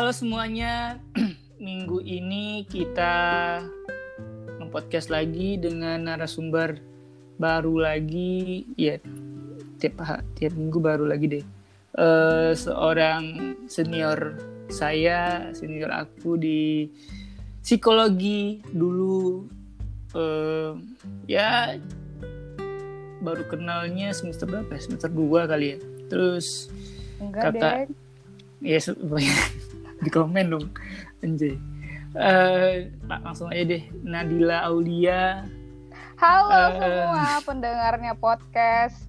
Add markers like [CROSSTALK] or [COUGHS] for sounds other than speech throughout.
Halo semuanya, [CLEARS THROAT] minggu ini kita mempodcast lagi dengan narasumber baru lagi, ya tiap tiap minggu baru lagi deh. Uh, seorang senior saya, senior aku di psikologi dulu, uh, ya baru kenalnya semester berapa? ya? Semester 2 kali ya. Terus Enggak kata deh. ya [LAUGHS] [LAUGHS] di komen dong anjay Eh, Pak, langsung aja deh Nadila Aulia Halo Eh. semua pendengarnya podcast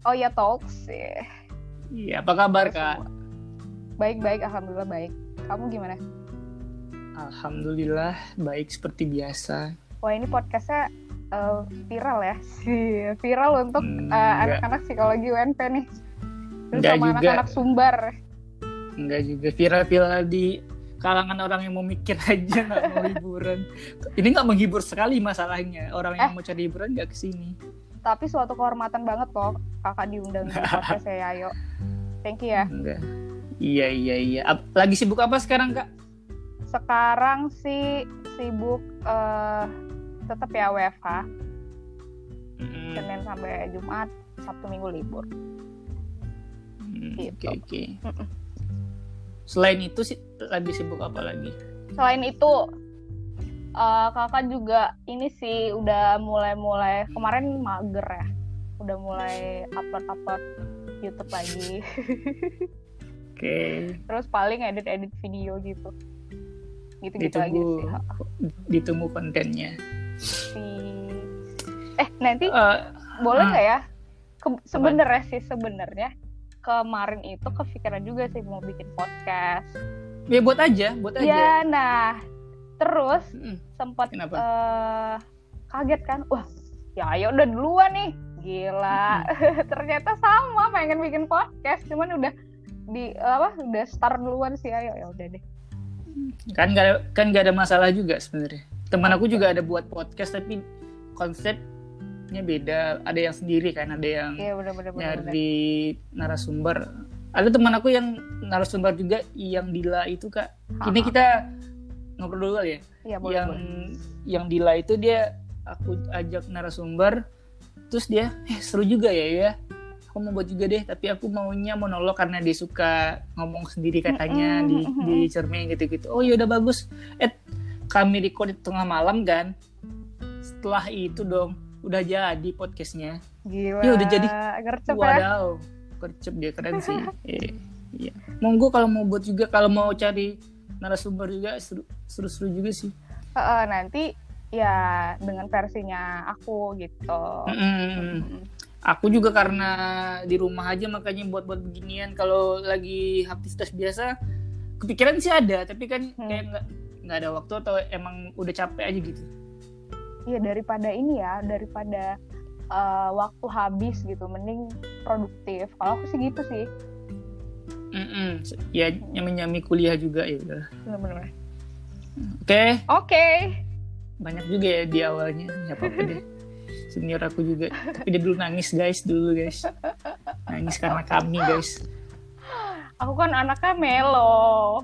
Oh ya Talks. ya. Iya, apa kabar Halo kak? semua. Baik-baik, alhamdulillah baik. Kamu gimana? Alhamdulillah baik seperti biasa. Wah ini podcastnya eh, viral ya, [LAUGHS] Sih, viral untuk Hmm, enggak. anak-anak psikologi UNP nih. Terus sama anak-anak sumbar. Enggak juga viral-viral di kalangan orang yang mau mikir [LAUGHS] aja nggak mau hiburan. Ini nggak menghibur sekali masalahnya. Orang yang Eh. mau cari hiburan nggak ke sini. Tapi suatu kehormatan banget kok kakak diundang di [LAUGHS] podcast saya, ayo. Thank you ya. Enggak. Iya iya iya. Ap- Lagi sibuk apa sekarang kak? Sekarang sih sibuk eh tetap ya WFH, Hmm, Senin sampai Jumat, Sabtu Minggu libur. hmm, Oke gitu. oke. Mm-mm. Selain itu sih lagi sibuk apa lagi? Selain itu, eh, kakak juga ini sih udah mulai-mulai kemarin mager ya, udah mulai upload-upload YouTube lagi. Oke. [LAUGHS] Terus paling edit-edit video gitu, gitu-gitu aja ditunggu sih. Ha, ditunggu kontennya. si- Eh nanti Eh, boleh ah. nggak ya? Ke- sebenarnya sih sebenarnya kemarin itu kepikiran juga sih mau bikin podcast. ya buat aja, buat aja. Ya, nah terus Mm, sempat Kenapa? eh, kaget kan wah ya ayo udah duluan nih gila [LAUGHS] ternyata sama pengen bikin podcast cuman udah di apa udah start duluan sih ayo ya udah deh Kan gak ada, kan gak ada masalah juga sebenarnya. Teman aku juga ada buat podcast tapi konsepnya beda. Ada yang sendiri kan, ada yang iya bener bener bener, bener. nyari narasumber. Ada teman aku yang narasumber juga yang Dila itu kak. Ini Ha-ha. kita ngobrol dulu kali ya. iya boleh yang boleh yang Dila itu dia aku ajak narasumber terus dia eh seru juga ya ya aku mau buat juga deh tapi aku maunya monolog karena dia suka ngomong sendiri katanya di di cermin gitu gitu oh ya udah bagus eh kami record di tengah malam kan setelah itu dong udah jadi podcastnya gila Ya, udah jadi. gercep ya wadaw kercep dia keren sih [LAUGHS] Eh, iya monggo kalau mau buat juga kalau mau cari narasumber juga seru seru, seru juga sih Heeh, nanti ya dengan versinya aku gitu. Mm. Aku juga karena di rumah aja makanya buat-buat beginian. Kalau lagi aktivitas biasa, kepikiran sih ada, tapi kan Hmm. kayak nggak nggak ada waktu atau emang udah capek aja gitu. Iya daripada ini ya, daripada eh, waktu habis gitu, mending produktif. Kalau aku sih gitu sih, Mm-mm. Ya nyami-nyami kuliah juga ya udah. bener-bener. Oke, Oke, banyak juga ya di awalnya. Ya apa-apa deh. Senior aku juga, tapi dia dulu nangis guys dulu guys. Nangis karena kami guys. aku kan anaknya melo.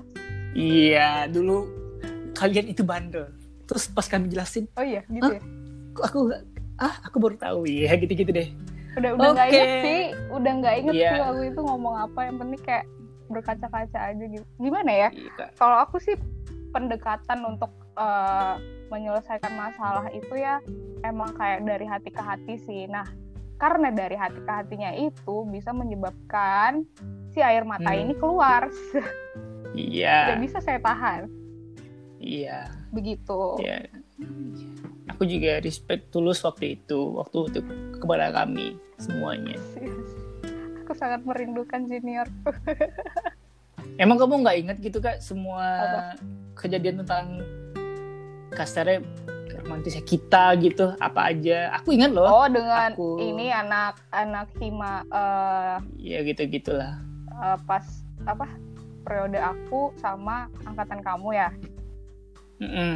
Iya, dulu kalian itu bandel. Terus pas kami jelasin, Oh iya, gitu ya. kok aku ah aku baru tahu ya gitu-gitu deh. Udah udah nggak Oke. inget sih, udah nggak inget Iya. sih aku itu ngomong apa. Yang penting kayak berkaca-kaca aja gitu. Gimana ya? Kak. Kalau aku sih pendekatan untuk eh, menyelesaikan masalah itu ya emang kayak dari hati ke hati sih. Nah, karena dari hati ke hatinya itu bisa menyebabkan si air mata Hmm. ini keluar. [LAUGHS] Iya. Tidak bisa saya tahan. Iya, Begitu. iya. Aku juga respect tulus waktu itu, waktu itu kepada kami semuanya. Aku sangat merindukan junior. [LAUGHS] Emang kamu nggak inget gitu kak semua Apa? kejadian tentang kasarnya romantisnya kita gitu apa aja? Aku ingat loh. Oh, dengan aku- ini anak-anak hima eh, Ya gitu gitulah. eh, pas apa periode aku sama angkatan kamu ya. Mm-mm.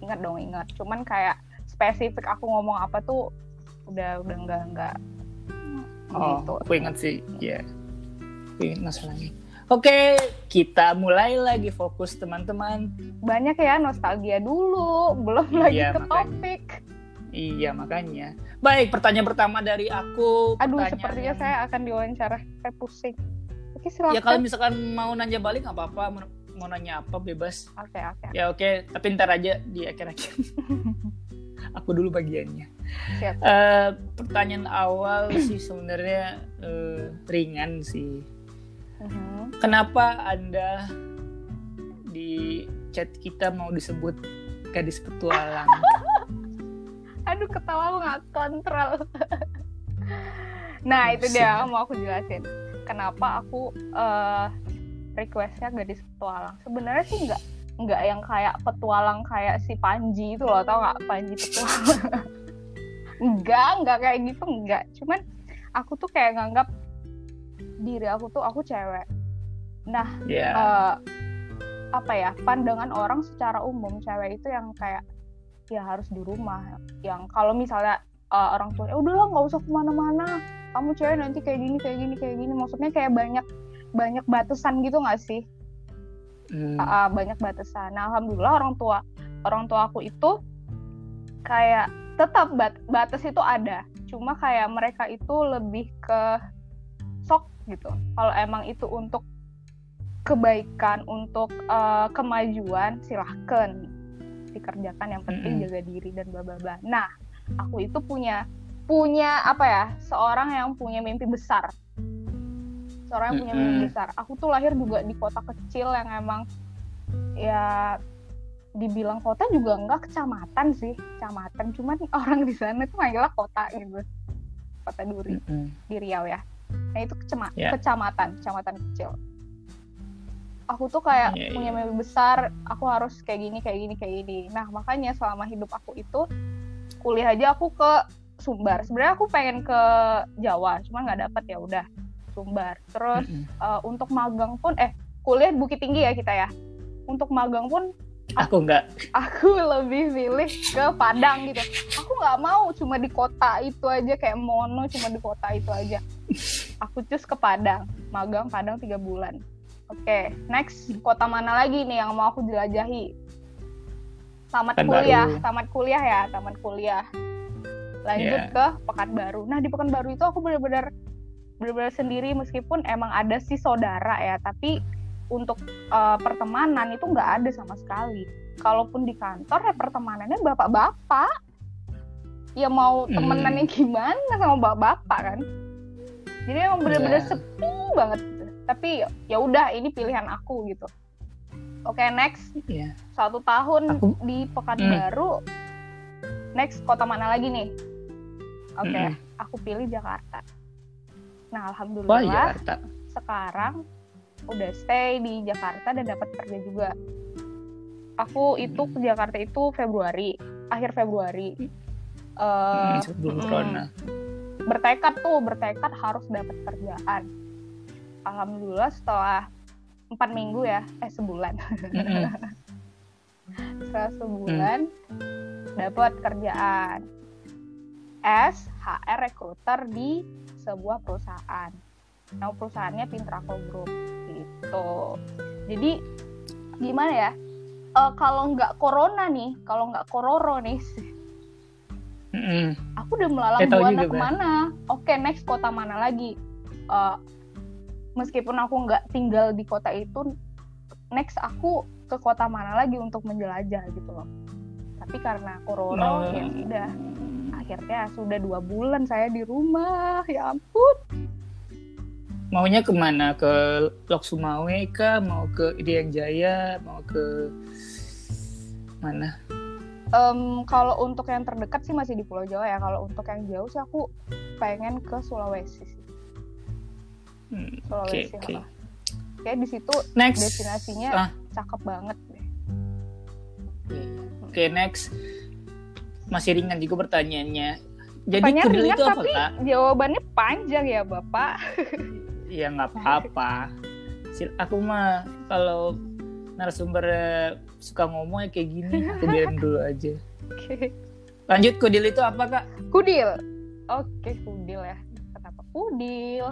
Ingat dong, ingat. Cuman kayak spesifik aku ngomong apa tuh udah udah enggak enggak Oh, Gitu. aku ingat sih. Ya, aku ingat masalahnya. Oke, kita mulai lagi fokus teman-teman. Banyak ya nostalgia dulu, belum lagi Iya, ke makanya. topik. Iya, makanya. Baik, pertanyaan pertama dari aku. Aduh, pertanyaan sepertinya yang- saya akan diwawancara. Saya pusing. Oke, silakan. Ya kalau misalkan mau nanya balik nggak apa-apa, mau, nanya apa bebas. Oke, oke. Ya oke, tapi ntar aja di akhir-akhir. [LAUGHS] aku dulu bagiannya. Siap. Eh, pertanyaan awal sih sebenarnya eh, ringan sih. Mhm. Kenapa Anda di chat kita mau disebut gadis petualang? [LAUGHS] Aduh, ketawa lu nggak kontrol. [LAUGHS] nah, itu dia mau aku jelasin. Kenapa aku eh, requestnya gadis petualang. Sebenarnya sih nggak nggak yang kayak petualang kayak si Panji itu loh, tau nggak Panji petualang? [LAUGHS] enggak, enggak kayak gitu, enggak. Cuman aku tuh kayak nganggap diri aku tuh aku cewek. Nah, Ya, eh, apa ya pandangan orang secara umum cewek itu yang kayak ya harus di rumah yang kalau misalnya eh, orang tua "Eh, udahlah nggak usah ke mana-mana kamu cewek nanti kayak gini kayak gini kayak gini maksudnya kayak banyak banyak batasan gitu nggak sih? Hmm, ah, banyak batasan. Nah alhamdulillah orang tua orang tua aku itu kayak tetap bat- batas itu ada. Cuma kayak mereka itu lebih ke sok gitu. Kalau emang itu untuk kebaikan untuk eh, kemajuan silahkan dikerjakan. Yang penting Mm-mm. jaga diri dan bla bla bla. Nah aku itu punya punya apa ya seorang yang punya mimpi besar seorang yang punya mimpi besar. Aku tuh lahir juga di kota kecil yang emang ya dibilang kota juga enggak kecamatan sih kecamatan. Cuman orang di sana tuh manggilnya kota gitu. Kota Duri mm-mm. di Riau ya. Nah itu kecema- Ya. kecamatan kecamatan kecil. Aku tuh kayak Iya, punya iya. mimpi besar aku harus kayak gini kayak gini kayak gini. Nah makanya selama hidup aku itu kuliah aja aku ke Sumbar. Sebenarnya aku pengen ke Jawa cuma nggak dapet ya udah Sumbar terus Mm-mm. eh, untuk magang pun eh kuliah Bukit Tinggi ya kita ya untuk magang pun Aku nggak. aku [LAUGHS] lebih pilih ke Padang gitu. Aku nggak mau cuma di kota itu aja kayak mono cuma di kota itu aja. Aku cus ke Padang, magang Padang tiga bulan. Oke, next kota mana lagi nih yang mau aku jelajahi? Tamat kuliah, tamat kuliah ya, tamat kuliah. Lanjut Yeah. ke Pekanbaru. Nah di Pekanbaru itu aku benar-benar benar-benar sendiri meskipun emang ada sih saudara ya, tapi untuk eh, pertemanan itu nggak ada sama sekali. Kalaupun di kantor ya pertemanannya bapak-bapak. Ya mau Hmm. temenannya gimana sama bapak-bapak kan? Jadi emang bener-bener Ya. sepi banget. gitu. Tapi ya udah ini pilihan aku gitu. Oke next Ya. satu tahun Aku- di Pekanbaru. Next kota mana lagi nih? Oke, Mm-mm. aku pilih Jakarta. Nah Wah, alhamdulillah Jakarta. sekarang udah stay di Jakarta dan dapat kerja juga. Aku itu ke Jakarta itu Februari, akhir Februari. Eh, Hmm, sebelum mm, corona. bertekad tuh, bertekad harus dapat kerjaan. Alhamdulillah setelah empat minggu ya, eh sebulan, Mm-mm. [LAUGHS] setelah sebulan dapat kerjaan as HR recruiter di sebuah perusahaan. Nama perusahaannya Pintraco Group gitu. Jadi gimana ya? Eh, kalau nggak corona nih, kalau nggak kororo nih, Mm-mm. aku udah melalang tahu buana ke mana? Oke, next kota mana lagi? Eh, meskipun aku nggak tinggal di kota itu, next aku ke kota mana lagi untuk menjelajah gitu loh. Tapi karena corona, Mau- ya sudah. Akhirnya sudah dua bulan saya di rumah. Ya ampun. Maunya ke mana? Ke Lok Sumawe kah? Mau ke Irian Jaya? Mau ke mana? Em, kalau untuk yang terdekat sih masih di Pulau Jawa ya. Kalau untuk yang jauh sih aku pengen ke Sulawesi sih. Hmm, Sulawesi. oke. heeh. Kayak di situ Next. destinasinya Ah, cakep banget deh. Oke, next. Masih ringan juga pertanyaannya. Jadi Pertanyaan kudil ringan itu apa, tapi Kak? jawabannya panjang ya Bapak. Ya nggak apa-apa. Aku mah kalau narasumber eh, suka ngomong ya kayak gini, aku biarin [LAUGHS] dulu aja. Oke. Lanjut kudil itu apa, Kak? Kudil. Oke, kudil ya. Kenapa kudil?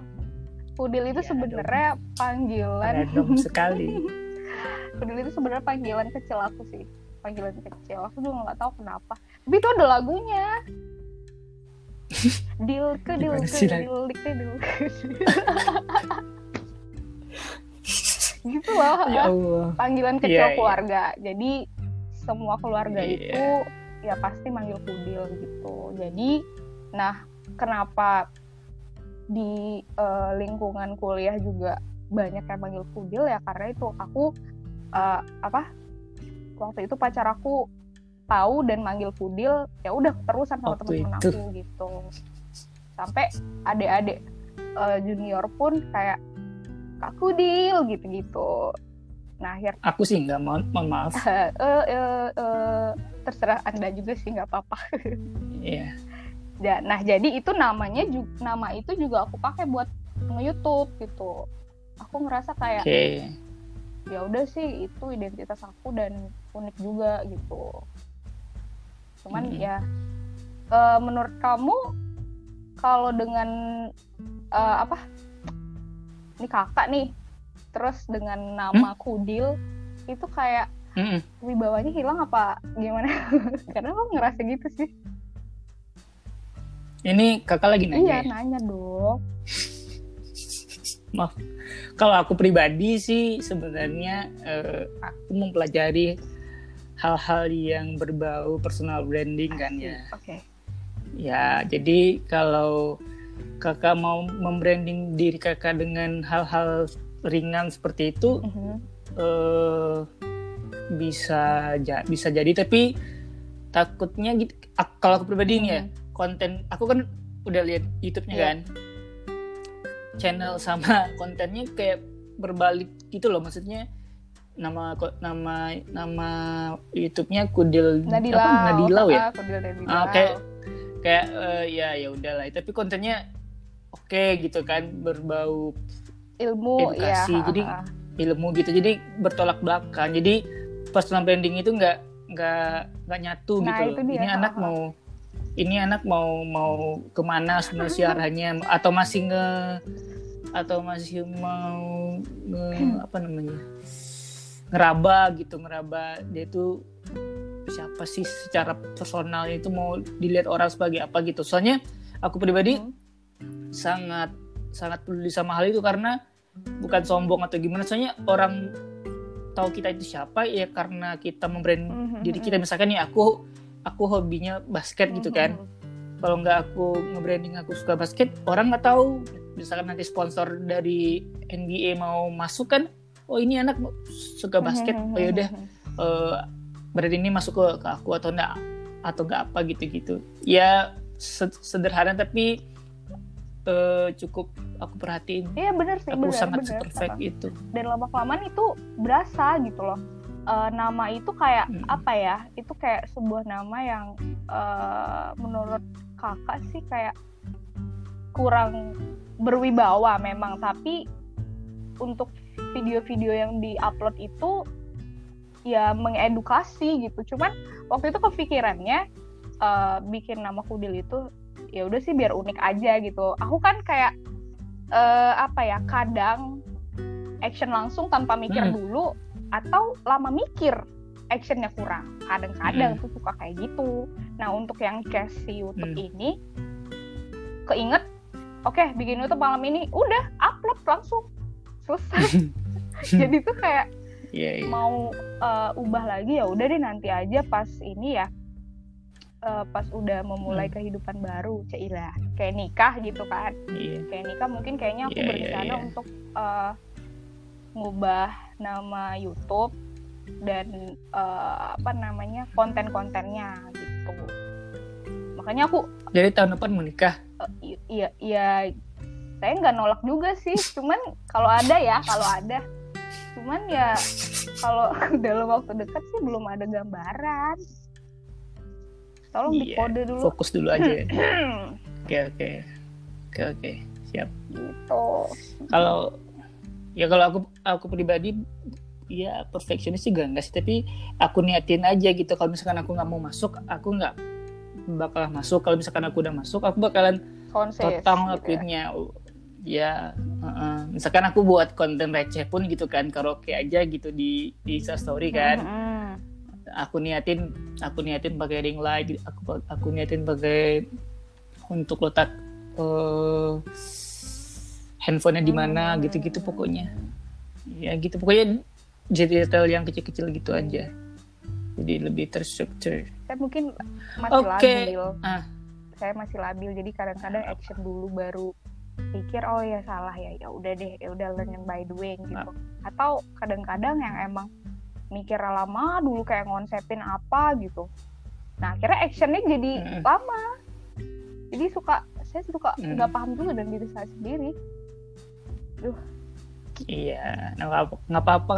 Kudil itu Ya, sebenarnya panggilan random sekali [LAUGHS] Kudil itu sebenarnya panggilan kecil aku sih panggilan kecil. Aku juga nggak tahu kenapa. Tapi itu ada lagunya. [LAUGHS] Dilke Gimana Dilke sih, Lan? Dilke Dilke [LAUGHS] gitu loh ya Allah. Panggilan kecil Iya, iya. keluarga. Jadi semua keluarga Iya. itu ya pasti manggil Kudil gitu. Jadi nah kenapa di eh, lingkungan kuliah juga banyak yang manggil Kudil ya karena itu aku eh, apa waktu itu pacar aku tahu dan manggil Kudil ya udah terusan sama teman-teman aku gitu. Sampai adik-adik eh, junior pun kayak Kak Kudil gitu-gitu. Nah akhirnya aku sih nggak mohon, mohon maaf. Eh, [LAUGHS] eh, eh, eh, terserah anda juga sih nggak apa-apa. Ya Ya, nah jadi itu namanya ju- nama itu juga aku pakai buat nge-YouTube gitu. Aku ngerasa kayak oke. ya udah sih itu identitas aku dan unik juga gitu. Cuman Hmm. ya eh, menurut kamu kalau dengan eh, apa? Ini kakak nih. Terus dengan nama Kudil itu kayak Mm-mm. wibawanya hilang apa gimana? [LAUGHS] Karena aku ngerasa gitu sih. ini kakak lagi nanya Iya, ya? nanya dong. maaf kalau aku pribadi sih sebenarnya eh, aku mempelajari hal-hal yang berbau personal branding kan ya Oke. ya jadi kalau kakak mau membranding diri kakak dengan hal-hal ringan seperti itu Mhm. eh bisa ja- bisa jadi tapi takutnya gitu kalau aku pribadi nih ya Mhm. konten aku kan udah lihat YouTube-nya Iya. kan channel sama kontennya kayak berbalik gitu loh maksudnya nama nama nama YouTube-nya Kudil Nadilau. apa Nadilau ya Ah, Kudil Nadilau. Ah, kayak kayak eh, ya ya udahlah tapi kontennya oke gitu kan berbau ilmu edukasi. ya. Jadi, ah, ah. ilmu gitu jadi bertolak belakang jadi personal branding itu nggak nggak nggak nyatu Nah, gitu itu loh dia, ini anak ha-ha. mau ini anak mau mau ke mana sebenarnya arahnya atau masih nge atau masih mau nge, [CLEARS THROAT] apa namanya ngeraba gitu ngeraba. Dia itu siapa sih secara personal itu mau dilihat orang sebagai apa gitu. Soalnya aku pribadi Hmm. sangat sangat peduli sama hal itu karena bukan sombong atau gimana. Soalnya orang tahu kita itu siapa ya karena kita membrand Mhm, diri mhm. kita. misalkan ya aku aku hobinya basket gitu kan. kalau nggak aku nge-branding aku suka basket orang nggak tahu. Misalkan nanti sponsor dari NBA mau masuk kan oh ini anak suka basket Mhm, oh yaudah mhm. eh brand ini masuk ke, ke aku atau enggak atau enggak apa gitu-gitu ya se- sederhana tapi eh, cukup aku perhatiin Iya bener sih, aku bener, sangat bener. perfect itu Dan lama kelamaan itu berasa gitu loh. Eh, nama itu kayak Hmm. apa ya? Itu kayak sebuah nama yang eh, menurut kakak sih kayak kurang berwibawa memang, tapi untuk video-video yang diupload itu ya mengedukasi gitu. Cuman waktu itu kepikirannya eh, bikin nama Kudil itu ya udah sih biar unik aja gitu. Aku kan kayak eh, apa ya kadang action langsung tanpa mikir Hmm. dulu atau lama mikir actionnya kurang. Kadang-kadang Hmm. tuh suka kayak gitu. Nah untuk yang case si YouTube Hmm. ini keinget, oke bikin YouTube malam ini udah upload langsung selesai. [LAUGHS] Jadi tuh kayak Iya, iya. mau eh, ubah lagi ya udah deh nanti aja pas ini ya eh, pas udah memulai Hmm. kehidupan baru Cailah kayak nikah gitu kan iya. kayak nikah mungkin kayaknya aku Iya, iya, berencana iya. untuk eh, ngubah nama YouTube dan eh, apa namanya konten-kontennya gitu makanya aku jadi tahun depan menikah i- iya iya saya nggak nolak juga sih. Cuman kalau ada ya kalau ada. Cuman ya kalau [LAUGHS] dalam waktu dekat sih belum ada gambaran. Tolong Iya, dikode dulu. fokus dulu aja ya. [CLEARS THROAT] oke oke. Oke oke. Siap. Gitu. Kalau ya kalau aku aku pribadi ya perfeksionis sih gak, enggak sih. Tapi aku niatin aja gitu. Kalau misalkan aku nggak mau masuk aku nggak bakal masuk. Kalau misalkan aku udah masuk aku bakalan konses total gitu ya. Ya uh-uh. misalkan aku buat konten receh pun gitu kan karaoke aja gitu di di Insta story kan Mm-mm. aku niatin aku niatin pakai ring light aku aku niatin pakai untuk letak eh, handphonenya di mana Hmm. gitu-gitu pokoknya ya gitu pokoknya jadi detail yang kecil-kecil gitu aja jadi lebih terstruktur Saya mungkin masih Oke. labil. ah Saya masih labil jadi kadang-kadang action dulu baru pikir oh ya salah ya ya udah deh ya udah learn by doing gitu. Atau kadang-kadang yang emang mikir lama dulu kayak ngonsepin apa gitu. Nah akhirnya actionnya jadi Mm. lama. Jadi suka saya suka Mm. nggak paham juga dan diri saya sendiri. iya nah, nggak apa- nggak apa-apa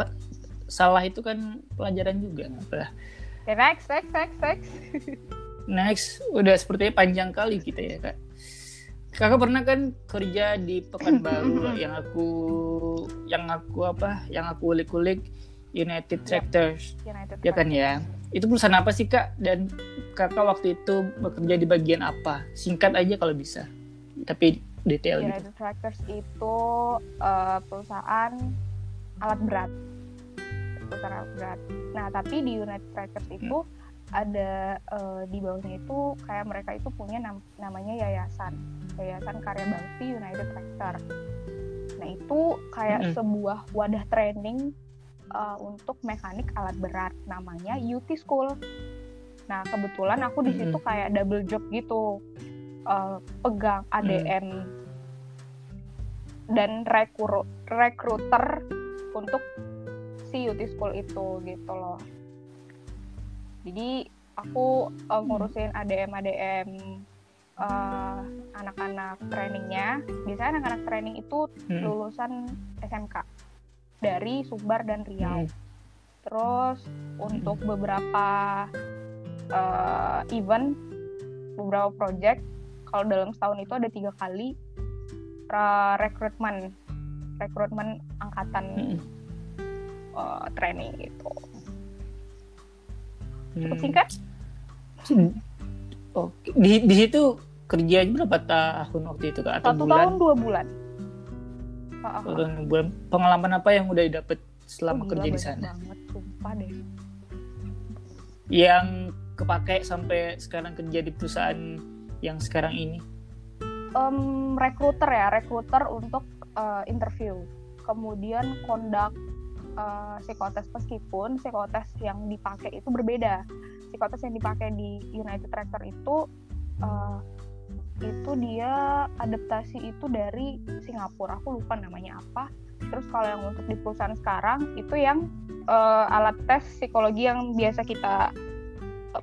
salah itu kan pelajaran juga nggak apa Oke, next, next, next, next. [LAUGHS] Next, udah sepertinya panjang kali kita ya kak. Kakak pernah kan kerja di Pekanbaru yang aku yang aku apa? Yang aku ulik-ulik United Tractors, United ya kan ya? Itu perusahaan apa sih kak? Dan kakak waktu itu bekerja di bagian apa? Singkat aja kalau bisa, tapi detail gitu. United Tractors itu eh, perusahaan alat berat. Perusahaan alat berat. Nah, tapi di United Tractors itu ada eh, di bawahnya itu kayak mereka itu punya nam- namanya yayasan. Yayasan Karya Bakti United Tractor. Nah, itu kayak Mm-mm. sebuah wadah training eh, untuk mekanik alat berat namanya UT School. Nah, kebetulan aku di situ Mm-mm. kayak double job gitu. Eh, pegang ADM dan rekru rekruter untuk si UT School itu gitu loh. Jadi aku uh, ngurusin ADM ADM uh, anak-anak trainingnya. Biasanya anak-anak training itu Hmm. lulusan SMK dari Sumbar dan Riau. Hmm. Terus untuk beberapa uh, event, beberapa project, kalau dalam setahun itu ada tiga kali rekrutmen, rekrutmen angkatan Hmm. uh, training gitu. Cukup Hmm. singkat? Oke, di di situ kerjanya berapa tahun waktu itu kak? Atau Satu bulan? tahun dua bulan. Ah, ah, Satu tahun dua bulan. Pengalaman apa yang udah didapat selama. Oh, kerja gila, di banyak sana? banget, sumpah deh. Yang kepake sampai sekarang kerja di perusahaan yang sekarang ini? Em, rekruter ya, rekruter untuk eh, interview. Kemudian kondak eh, psikotes meskipun psikotes yang dipakai itu berbeda. Psikotes yang dipakai di United Tractor itu eh, itu dia adaptasi itu dari Singapura. Aku lupa namanya apa. Terus kalau yang untuk di perusahaan sekarang itu yang eh, alat tes psikologi yang biasa kita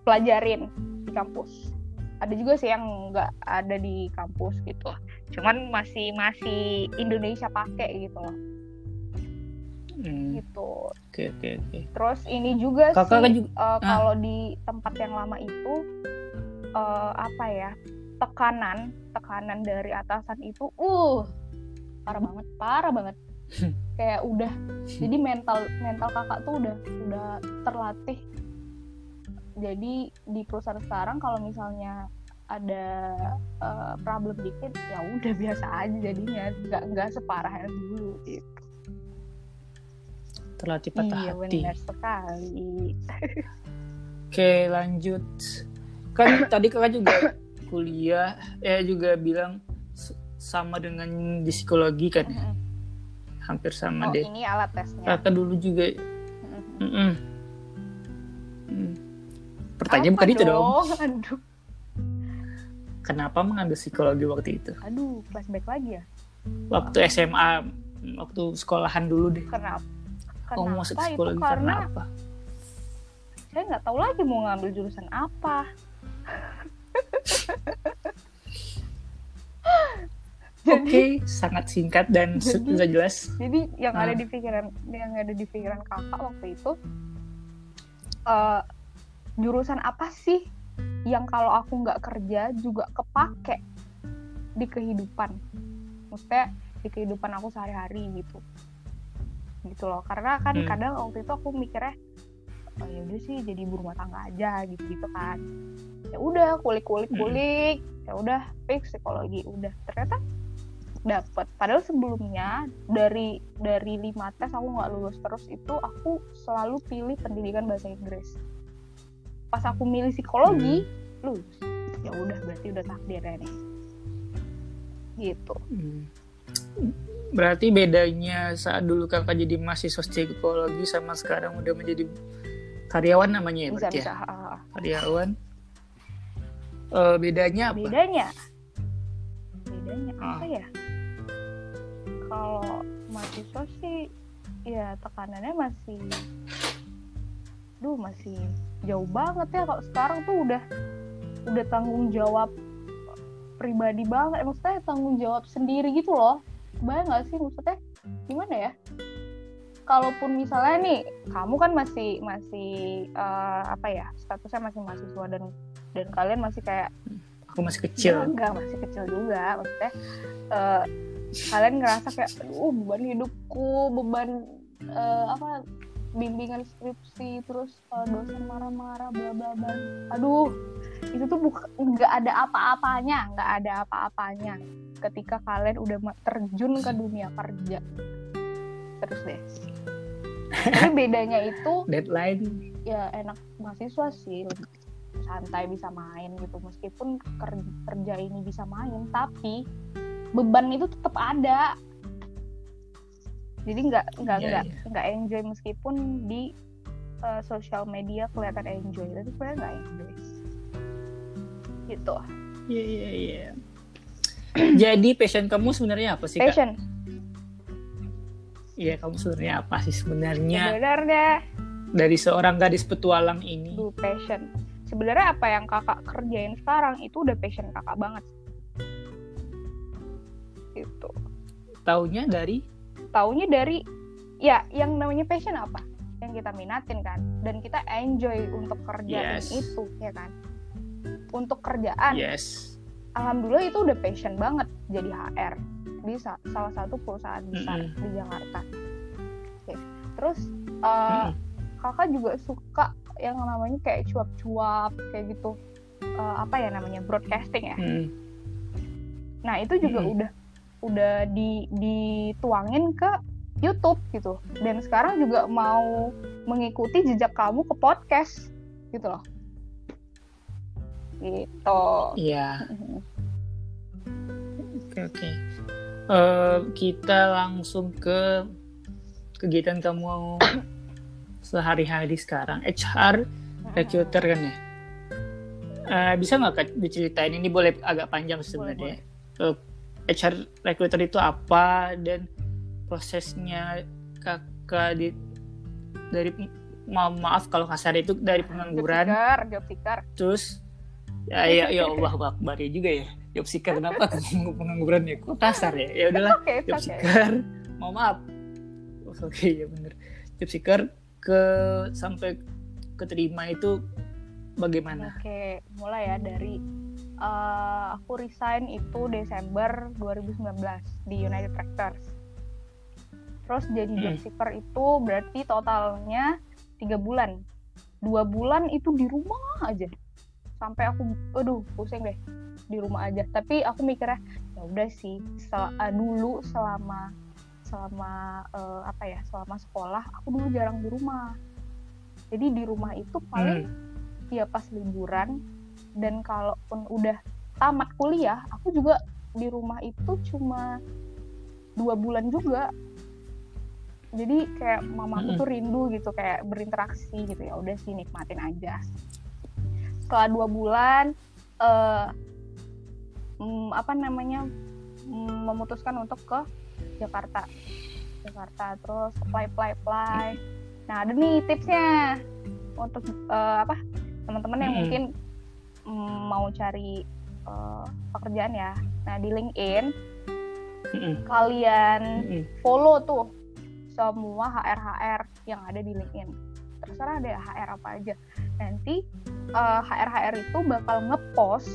pelajarin di kampus. Ada juga sih yang nggak ada di kampus gitu. Cuman masih masih Indonesia pakai gitu loh. Hmm, Gitu. Oke oke oke. Terus ini juga Kakak kan sih juga- eh, kalau di tempat yang lama itu eh, apa ya tekanan tekanan dari atasan itu uh parah banget parah banget. [LAUGHS] Kayak udah jadi mental mental kakak tuh udah udah terlatih. Jadi di perusahaan sekarang kalau misalnya ada eh, problem dikit ya udah biasa aja jadinya nggak nggak separah yang dulu gitu Terlatih patah iya hati. benar sekali Oke lanjut. Kan [COUGHS] tadi kakak juga kuliah, eh juga bilang sama dengan di psikologi kan ya? Hampir sama oh deh. ini alat tesnya Kakak dulu juga. Mm-mm. Mm-mm. Hmm. Pertanyaan Apa bukan itu dong. [LAUGHS] Aduh, Kenapa mengambil psikologi waktu itu? aduh, flashback lagi ya. Waktu SMA, waktu sekolahan dulu deh. Kenapa? Kamu Kenapa masuk itu karena karena apa? saya nggak tahu lagi mau ngambil jurusan apa. [LAUGHS] Oke, sangat singkat dan sudah jelas. Jadi yang ada Ah. di pikiran yang ada di pikiran kakak waktu itu eh, jurusan apa sih yang kalau aku nggak kerja juga kepake di kehidupan. Maksudnya di kehidupan aku sehari-hari gitu. Gitu loh. Karena kan Hmm. kadang waktu itu aku mikirnya oh, ya udah sih jadi ibu rumah tangga aja gitu-gitu kan. Ya udah kulik-kulik Hmm. kulik, ya udah fix psikologi udah. Ternyata dapat padahal sebelumnya dari dari lima tes aku nggak lulus terus itu aku selalu pilih pendidikan bahasa Inggris pas aku milih psikologi hmm. lulus ya udah berarti udah takdirnya nih gitu hmm. Berarti bedanya saat dulu kakak jadi mahasiswa psikologi sama sekarang udah menjadi karyawan namanya ya bisa, berarti bisa. ya karyawan. Uh, bedanya apa? Bedanya? Bedanya ah. apa ya? Kalau mahasiswa sih ya tekanannya masih duh masih jauh banget ya. Kalau sekarang tuh udah udah tanggung jawab pribadi banget. Maksudnya tanggung jawab sendiri gitu loh bayang gak sih? Maksudnya gimana ya? Kalaupun misalnya nih kamu kan masih masih uh, apa ya statusnya masih mahasiswa dan dan kalian masih kayak aku masih kecil. Enggak masih kecil juga. Maksudnya uh, kalian ngerasa kayak aduh beban hidupku beban uh, apa bimbingan skripsi terus uh, dosen marah-marah bla bla bla. Aduh itu tuh nggak ada apa-apanya nggak ada apa-apanya. Ketika kalian udah terjun ke dunia kerja. Terus deh. Tapi [LAUGHS] bedanya itu deadline. ya enak mahasiswa sih. Santai bisa main gitu. Meskipun kerja ini bisa main tapi beban itu tetap ada jadi nggak nggak yeah, nggak yeah. nggak enjoy meskipun di uh, sosial media kelihatan enjoy tapi sebenarnya nggak enjoy gitu iya yeah, iya yeah, iya yeah. [CLEARS THROAT] jadi passion kamu sebenarnya apa sih passion Iya, kamu sebenarnya apa sih sebenarnya? Sebenarnya dari seorang gadis petualang ini. Do passion. Sebenarnya apa yang kakak kerjain sekarang itu udah passion kakak banget. Itu. Taunya dari? Taunya dari ya yang namanya passion apa? Yang kita minatin kan dan kita enjoy untuk kerjaan yes. itu ya kan. Untuk kerjaan. Yes. Alhamdulillah itu udah passion banget jadi HR di salah satu perusahaan besar mm -hmm. di Jakarta. Oke. Terus uh, mm kakak juga suka yang namanya kayak cuap-cuap kayak gitu. Uh, apa ya namanya broadcasting ya. Mm. Nah itu juga mm udah udah di dituangin ke YouTube gitu. Dan sekarang juga mau mengikuti jejak kamu ke podcast gitu loh. Gitu. Iya. Oke oke. Uh, kita langsung ke kegiatan kamu sehari-hari sekarang. HR recruiter kan ya? Uh, bisa nggak diceritain? Ini boleh agak panjang sebenarnya. uh, eh, HR recruiter itu apa dan prosesnya kakak di dari ma maaf kalau kasar itu dari pengangguran. Job seeker, job seeker. terus ya ya ya Allah Akbar ya juga ya. Job seeker kenapa [LAUGHS] pengangguran ya kok kasar ya? Ya udahlah okay, job okay. seeker mau maaf. Oh, oke okay, ya bener. Job seeker ke sampai keterima itu bagaimana? Oke okay, mulai ya dari uh, aku resign itu Desember 2019 di United Tractors terus jadi hmm. job seeker itu berarti totalnya tiga bulan. Dua bulan itu di rumah aja. Sampai aku aduh pusing deh. Di rumah aja. Tapi aku mikirnya ya udah sih sel uh, dulu selama selama uh, apa ya selama sekolah aku dulu jarang di rumah. Jadi di rumah itu paling hmm. ya pas liburan dan kalaupun udah tamat kuliah aku juga di rumah itu cuma dua bulan juga. Jadi kayak mamaku hmm. tuh rindu gitu kayak berinteraksi gitu. Ya udah sih nikmatin aja. Setelah dua bulan uh, mm, apa namanya mm, memutuskan untuk ke Jakarta. Jakarta terus apply apply apply. Nah ada nih tipsnya untuk uh, apa teman-teman yang mungkin mau cari uh, pekerjaan ya. Nah di LinkedIn mm kalian mm follow tuh semua HR HR yang ada di LinkedIn. Terserah deh HR apa aja. Nanti uh, HR HR itu bakal ngepost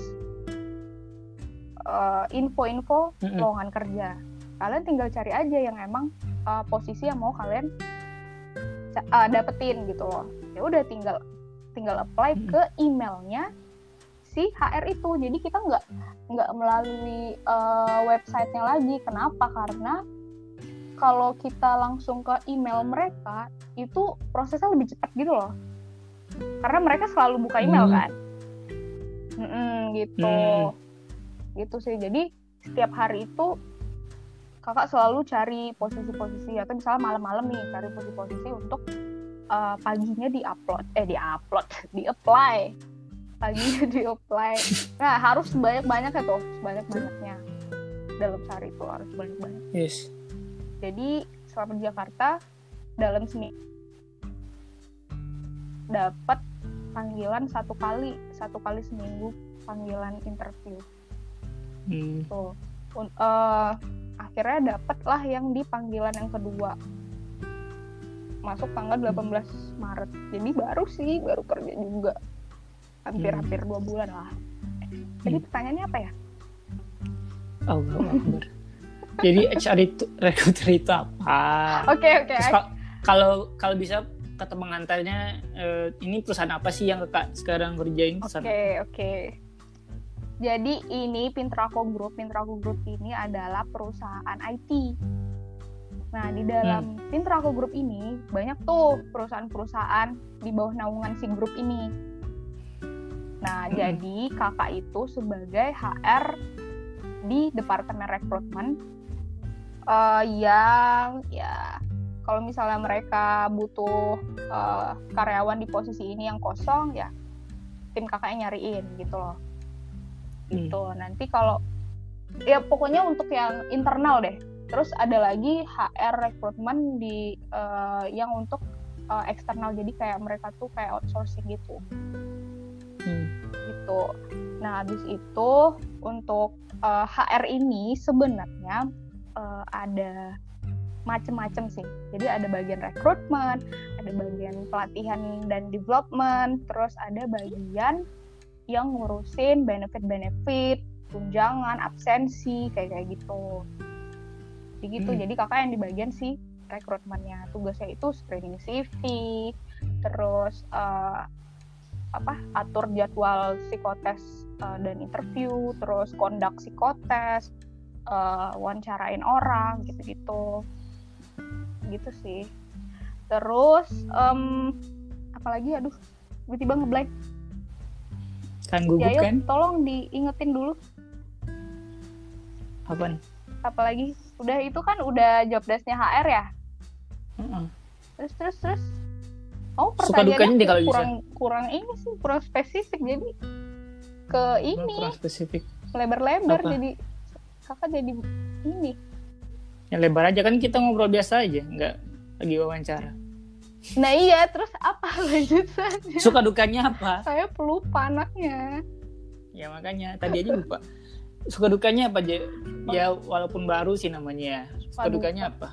uh, info-info mm lowongan kerja. Kalian tinggal cari aja yang emang uh, posisi yang mau kalian uh, dapetin gitu loh. Ya udah tinggal tinggal apply mm ke emailnya si HR itu. Jadi kita nggak nggak melalui uh, websitenya lagi. Kenapa? Karena kalau kita langsung ke email mereka itu prosesnya lebih cepat gitu loh. Karena mereka selalu buka email hmm. kan. Mm-mm, gitu. Hmm. gitu sih. Jadi setiap hari itu kakak selalu cari posisi-posisi atau misalnya malam-malam nih cari posisi-posisi untuk uh, paginya di upload eh di upload [LAUGHS] di apply paginya [LAUGHS] di apply. Nah harus banyak banyak ya tuh banyak banyaknya dalam sehari itu harus banyak banyak yes. Jadi selama di Jakarta dalam seminggu dapat panggilan satu kali satu kali seminggu panggilan interview. Hmm. tuh. Uh, akhirnya dapet lah yang di panggilan yang kedua. Masuk tanggal 18 Maret. Jadi baru sih baru kerja juga hampir-hampir dua bulan lah. Jadi hmm. pertanyaannya apa ya? Oh, Akbar. Jadi HR itu [LAUGHS] recruiter itu apa? Oke okay, oke. Okay. Kalau kalau bisa kata pengantarnya uh, ini perusahaan apa sih yang kakak sekarang kerjain? Oke okay, oke. Okay. Jadi ini Pintrako Group. Pintrako Group ini adalah perusahaan IT. Nah, di dalam hmm. Pintrako Group ini banyak tuh perusahaan-perusahaan di bawah naungan si grup ini. Nah, hmm. jadi kakak itu sebagai HR di departemen rekrutmen uh, yang ya kalau misalnya mereka butuh uh, karyawan di posisi ini yang kosong ya tim kakaknya nyariin gitu loh. Gitu. Hmm. Nanti kalau ya pokoknya untuk yang internal deh. Terus ada lagi HR rekrutmen di uh, yang untuk uh, eksternal jadi kayak mereka tuh kayak outsourcing gitu hmm. gitu. Nah habis itu untuk uh, eh, HR ini sebenarnya uh, ada macem-macem sih. Jadi ada bagian rekrutmen ada bagian pelatihan dan development terus ada bagian yang ngurusin benefit-benefit tunjangan absensi kayak kayak gitu. Begitu hmm. jadi kakak yang di bagian si rekrutmennya tugasnya itu screening CV terus uh, apa atur jadwal psikotes uh, dan interview terus kondak psikotes uh, wawancarain orang gitu-gitu. Gitu sih. Terus um, apalagi aduh tiba-tiba ngeblank. Kan gugup ya, kan? tolong diingetin dulu. Apa nih apalagi udah itu kan udah job desknya HR ya? Mm -mm. terus terus terus Oh, suka dukanya nih kalau kurang bisa. kurang ini sih kurang spesifik jadi ke ini. kurang spesifik. Lebar-lebar jadi kakak jadi ini. Ya lebar aja kan kita ngobrol biasa aja nggak lagi wawancara. Nah iya terus apa? [LAUGHS] Lanjutannya suka dukanya apa? Saya pelupa anaknya. Ya makanya tadi aja lupa. Suka dukanya apa aja ya walaupun baru sih namanya. Suka Paduka. dukanya apa?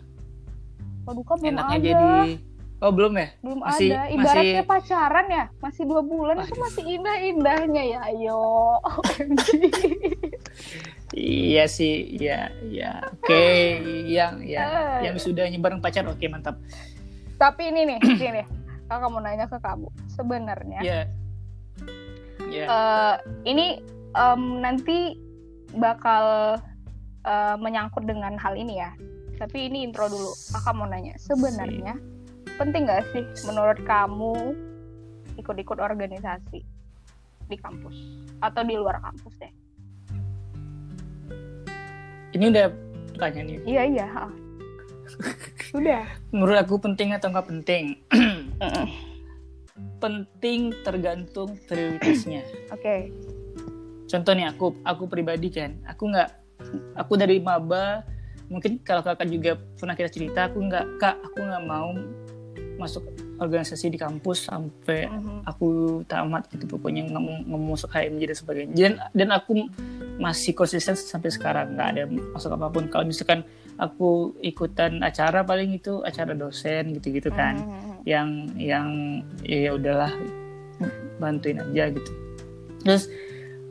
Paduka belum enaknya ada. jadi Oh belum ya? Belum masih, ada. Ibaratnya masih... pacaran ya, masih dua bulan itu masih indah-indahnya ya. Ayo, [LAUGHS] iya sih, ya, ya. Oke, okay. yang ya, uh. yang sudah nyebareng pacar, oke okay, mantap. Tapi ini nih, ini kakak mau nanya ke kamu. Sebenarnya, yeah. Yeah. Uh, ini um, nanti bakal uh, menyangkut dengan hal ini ya. Tapi ini intro dulu. Kakak mau nanya, sebenarnya penting gak sih menurut kamu ikut-ikut organisasi di kampus atau di luar kampus deh? Ini udah pertanyaannya. Iya iya. Sudah. [LAUGHS] Menurut aku penting atau nggak penting? [CLEARS THROAT] penting tergantung prioritasnya. Oke. Okay. Contoh nih aku, aku pribadi kan, aku nggak, aku dari maba, mungkin kalau kakak juga pernah kita cerita, aku nggak, kak, aku nggak mau masuk organisasi di kampus sampai uh-huh. aku tamat gitu pokoknya nggak mau masuk HMJ dan sebagainya dan dan aku masih konsisten sampai sekarang nggak ada masuk apa pun kalau misalkan aku ikutan acara paling itu acara dosen gitu-gitu kan uh-huh. yang yang ya, udahlah bantuin aja gitu terus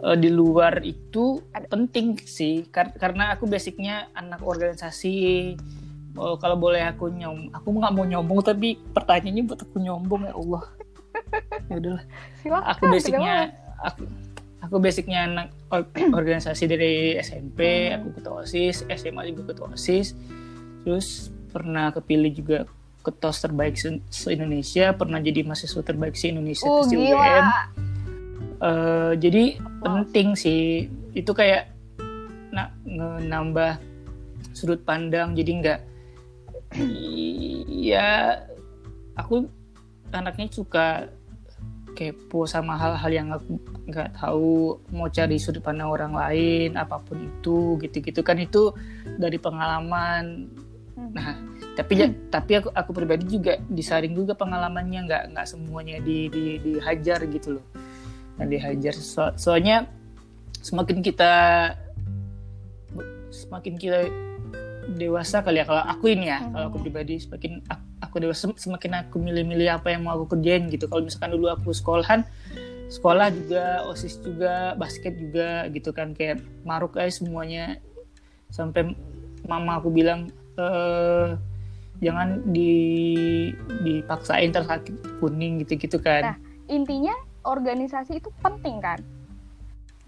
uh, di luar itu penting sih kar karena aku basicnya anak organisasi oh, kalau boleh aku nyom aku nggak mau nyombong tapi pertanyaannya buat aku nyombong ya Allah ya udahlah Silakan, aku basicnya aku aku basicnya anak or- organisasi dari SMP Hmm. aku ketua osis SMA juga ketua osis terus pernah kepilih juga ketos terbaik se, indonesia pernah jadi mahasiswa terbaik se Indonesia Uh, tes di. UGM. Eh, jadi Applause. penting sih itu kayak na- nge- nambah sudut pandang jadi nggak ya aku anaknya suka kepo sama hal-hal yang aku nggak tahu mau cari sudut pandang orang lain apa pun itu gitu-gitu. Kan itu dari pengalaman. Hmm. nah tapi ya tapi aku aku pribadi juga disaring juga pengalamannya nggak nggak semuanya di, di dihajar gitu loh. Nah dihajar. So- soalnya semakin kita semakin kita dewasa kali ya kalau aku ini ya Hmm. kalau aku pribadi semakin aku, aku dewasa semakin aku milih-milih apa yang mau aku kerjain gitu. Kalau misalkan dulu aku sekolahan sekolah juga osis juga basket juga gitu kan kayak maruk aja semuanya. Sampai mama aku bilang eh jangan di dipaksain terus kaki kuning gitu-gitu kan. Nah, intinya organisasi itu penting kan?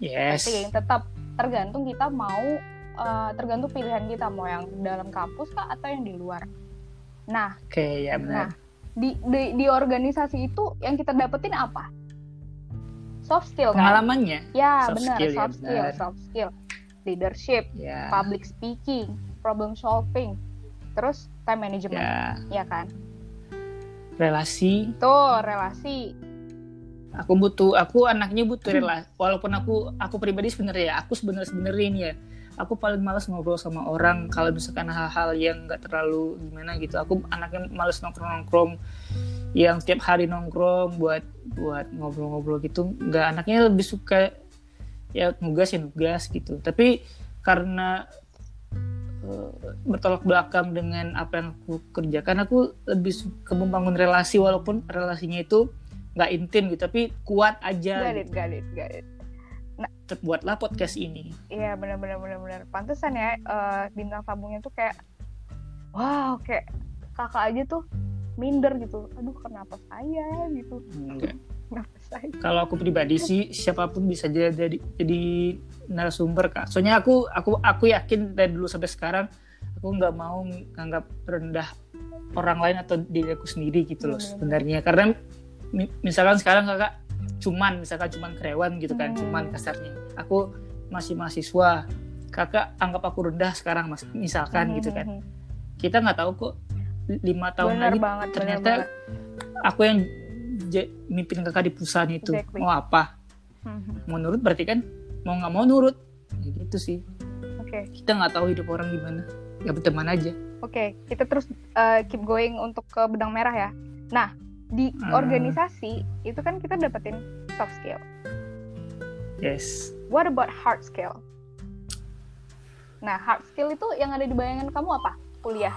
Yes. Penting tetap tergantung kita mau eh, tergantung pilihan kita mau yang dalam kampus kah atau yang di luar. Nah oke ya Nah, benar. di, di di organisasi itu yang kita dapetin apa? Soft skill kan? Pengalamannya? Ya Soft benar skill, ya, soft skill benar. soft skill. Leadership ya. public speaking problem solving terus time management. Ya. Ya kan? Relasi. Tuh relasi. Aku butuh aku anaknya butuh relasi walaupun aku aku pribadi sebenarnya ya aku sebenarnya sebenarnya ini ya aku paling males ngobrol sama orang kalau misalkan hal-hal yang nggak terlalu gimana gitu. Aku anaknya males nongkrong nongkrong yang tiap hari nongkrong buat buat ngobrol-ngobrol gitu nggak anaknya lebih suka ya nugas ya nugas gitu. Tapi karena eh, bertolak belakang dengan apa yang aku kerjakan aku lebih suka membangun relasi walaupun relasinya itu nggak intim gitu tapi kuat aja got gitu. it got it got it terbuatlah podcast ini Iya benar benar benar benar. Pantesan ya eh, bintang tamunya tuh kayak wow kayak kakak aja tuh minder gitu. Aduh kenapa saya gitu? Enggak. Kenapa saya? kalau aku pribadi sih siapa pun bisa jadi jadi, narasumber kak soalnya aku aku aku yakin dari dulu sampai sekarang aku nggak mau nganggap rendah orang lain atau diri aku sendiri gitu loh Hmm. sebenarnya karena mi- misalkan sekarang kakak cuman misalkan cuman karyawan gitu kan Hmm. cuman kasarnya aku masih mahasiswa kakak anggap aku rendah sekarang mas misalkan gitu kan kita nggak tahu kok lima tahun Benar lagi banget. ternyata banget. aku yang mimpin kakak di perusahaan itu Exactly. mau apa mau nurut berarti kan mau nggak mau nurut ya gitu sih Oke kita nggak tahu hidup orang gimana ya berteman aja oke kita terus eh, keep going untuk ke benang merah ya. Nah di Hmm. organisasi itu kan kita dapetin soft skill. yes What about hard skill? Nah, hard skill itu yang ada di bayangan kamu apa? Kuliah.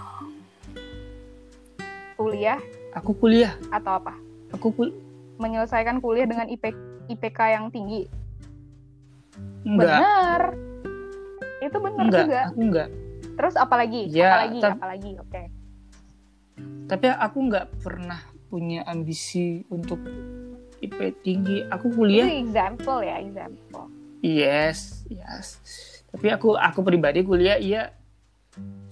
Kuliah aku kuliah atau apa? aku kul Menyelesaikan kuliah dengan IP, IPK yang tinggi. enggak Benar. Itu benar enggak juga. aku enggak Terus apalagi? Ya, apalagi? Apalagi? Oke. tapi aku nggak pernah punya ambisi untuk IP tinggi. Aku kuliah. Itu example ya, example. yes yes. Tapi aku aku pribadi kuliah iya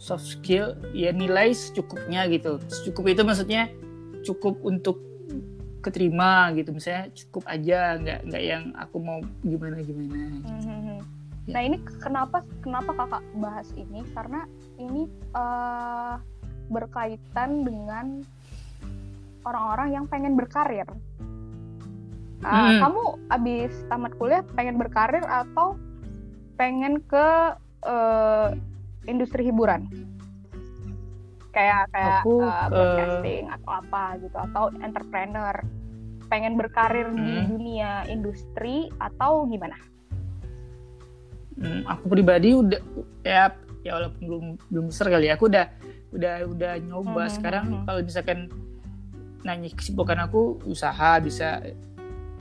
soft skill ya nilai secukupnya gitu. Cukup itu maksudnya cukup untuk keterima gitu. Misalnya cukup aja nggak nggak yang aku mau gimana gimana. Mhm. Ya. Nah ini kenapa kenapa kakak bahas ini? Karena ini eh, berkaitan dengan orang-orang yang pengen berkarir. Ah, Hmm. Kamu abis tamat kuliah pengen berkarir atau pengen ke eh, industri hiburan? Kayak kayak Aku, eh, broadcasting atau apa gitu atau entrepreneur? Pengen berkarir di Hmm. dunia industri atau gimana? Hmm, aku pribadi udah ya ya walaupun belum belum besar kali ya aku udah udah udah nyoba Mhm, sekarang mhm. kalau misalkan nanya kesibukan aku usaha bisa